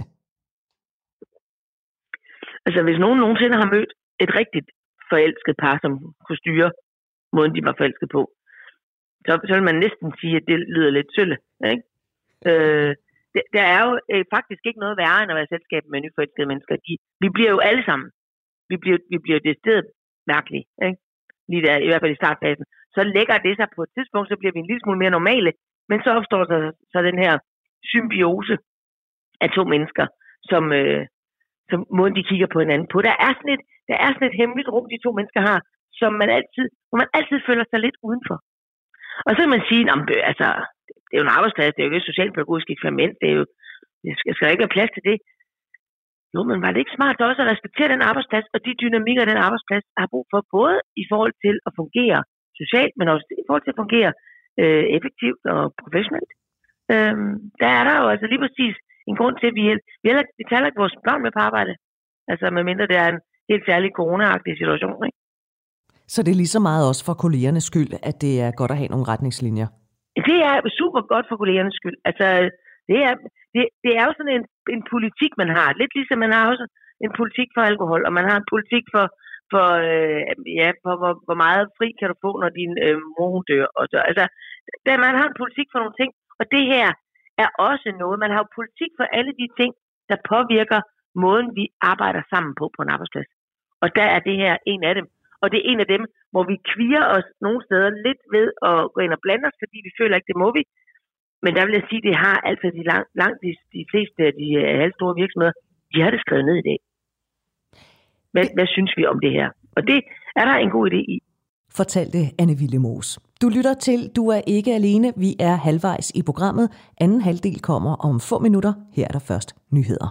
Altså hvis nogen nogensinde har mødt et rigtigt forelsket par, som kunne styre måden, de var forelsket på, så, så vil man næsten sige, at det lyder lidt sølle. Ikke? Øh, det, der er jo øh, faktisk ikke noget værre end at være selskab med nyforelskede mennesker. De, vi bliver jo alle sammen, vi bliver, vi bliver det sted mærkelige. Ikke? Lige der, i hvert fald i startfasen. Så lægger det sig på et tidspunkt, så bliver vi en lille smule mere normale, men så opstår der så den her symbiose af to mennesker, som, øh, som måden de kigger på hinanden på. Der er sådan et, der er sådan et hemmeligt rum, de to mennesker har, som man altid, hvor man altid føler sig lidt udenfor. Og så kan man sige, at altså, det er jo en arbejdsplads, det er jo ikke et socialpædagogisk eksperiment, det er jo, jeg skal, skal ikke være plads til det. Jo, men var det ikke smart også at respektere den arbejdsplads, og de dynamikker, den arbejdsplads har brug for, både i forhold til at fungere socialt, men også i forhold til at fungere øh, effektivt og professionelt. Øhm, der er der jo altså lige præcis en grund til, at vi, vi, heller, vi taler ikke vores børn med på arbejde. Altså medmindre det er en helt særlig corona situation. Ikke? Så det er lige så meget også for kollegernes skyld, at det er godt at have nogle retningslinjer? Det er super godt for kollegernes skyld. Altså, det er, det, det er jo sådan en, en politik, man har. Lidt ligesom man har også en politik for alkohol, og man har en politik for, for øh, ja, for hvor, hvor meget fri kan du få, når din øh, mor hun dør. Og så, altså, der, man har en politik for nogle ting, og det her er også noget. Man har jo politik for alle de ting, der påvirker måden, vi arbejder sammen på på en arbejdsplads. Og der er det her en af dem. Og det er en af dem, hvor vi kviger os nogle steder lidt ved at gå ind og blande os, fordi vi føler ikke, det må vi. Men der vil jeg sige, det har altså de langt, langt de, de fleste af de øh, halvstore virksomheder, de har det skrevet ned i dag. Hvad, hvad synes vi om det her? Og det er der en god idé i. Fortalte Anne Villemos. Du lytter til Du er ikke alene. Vi er halvvejs i programmet. Anden halvdel kommer om få minutter. Her er der først nyheder.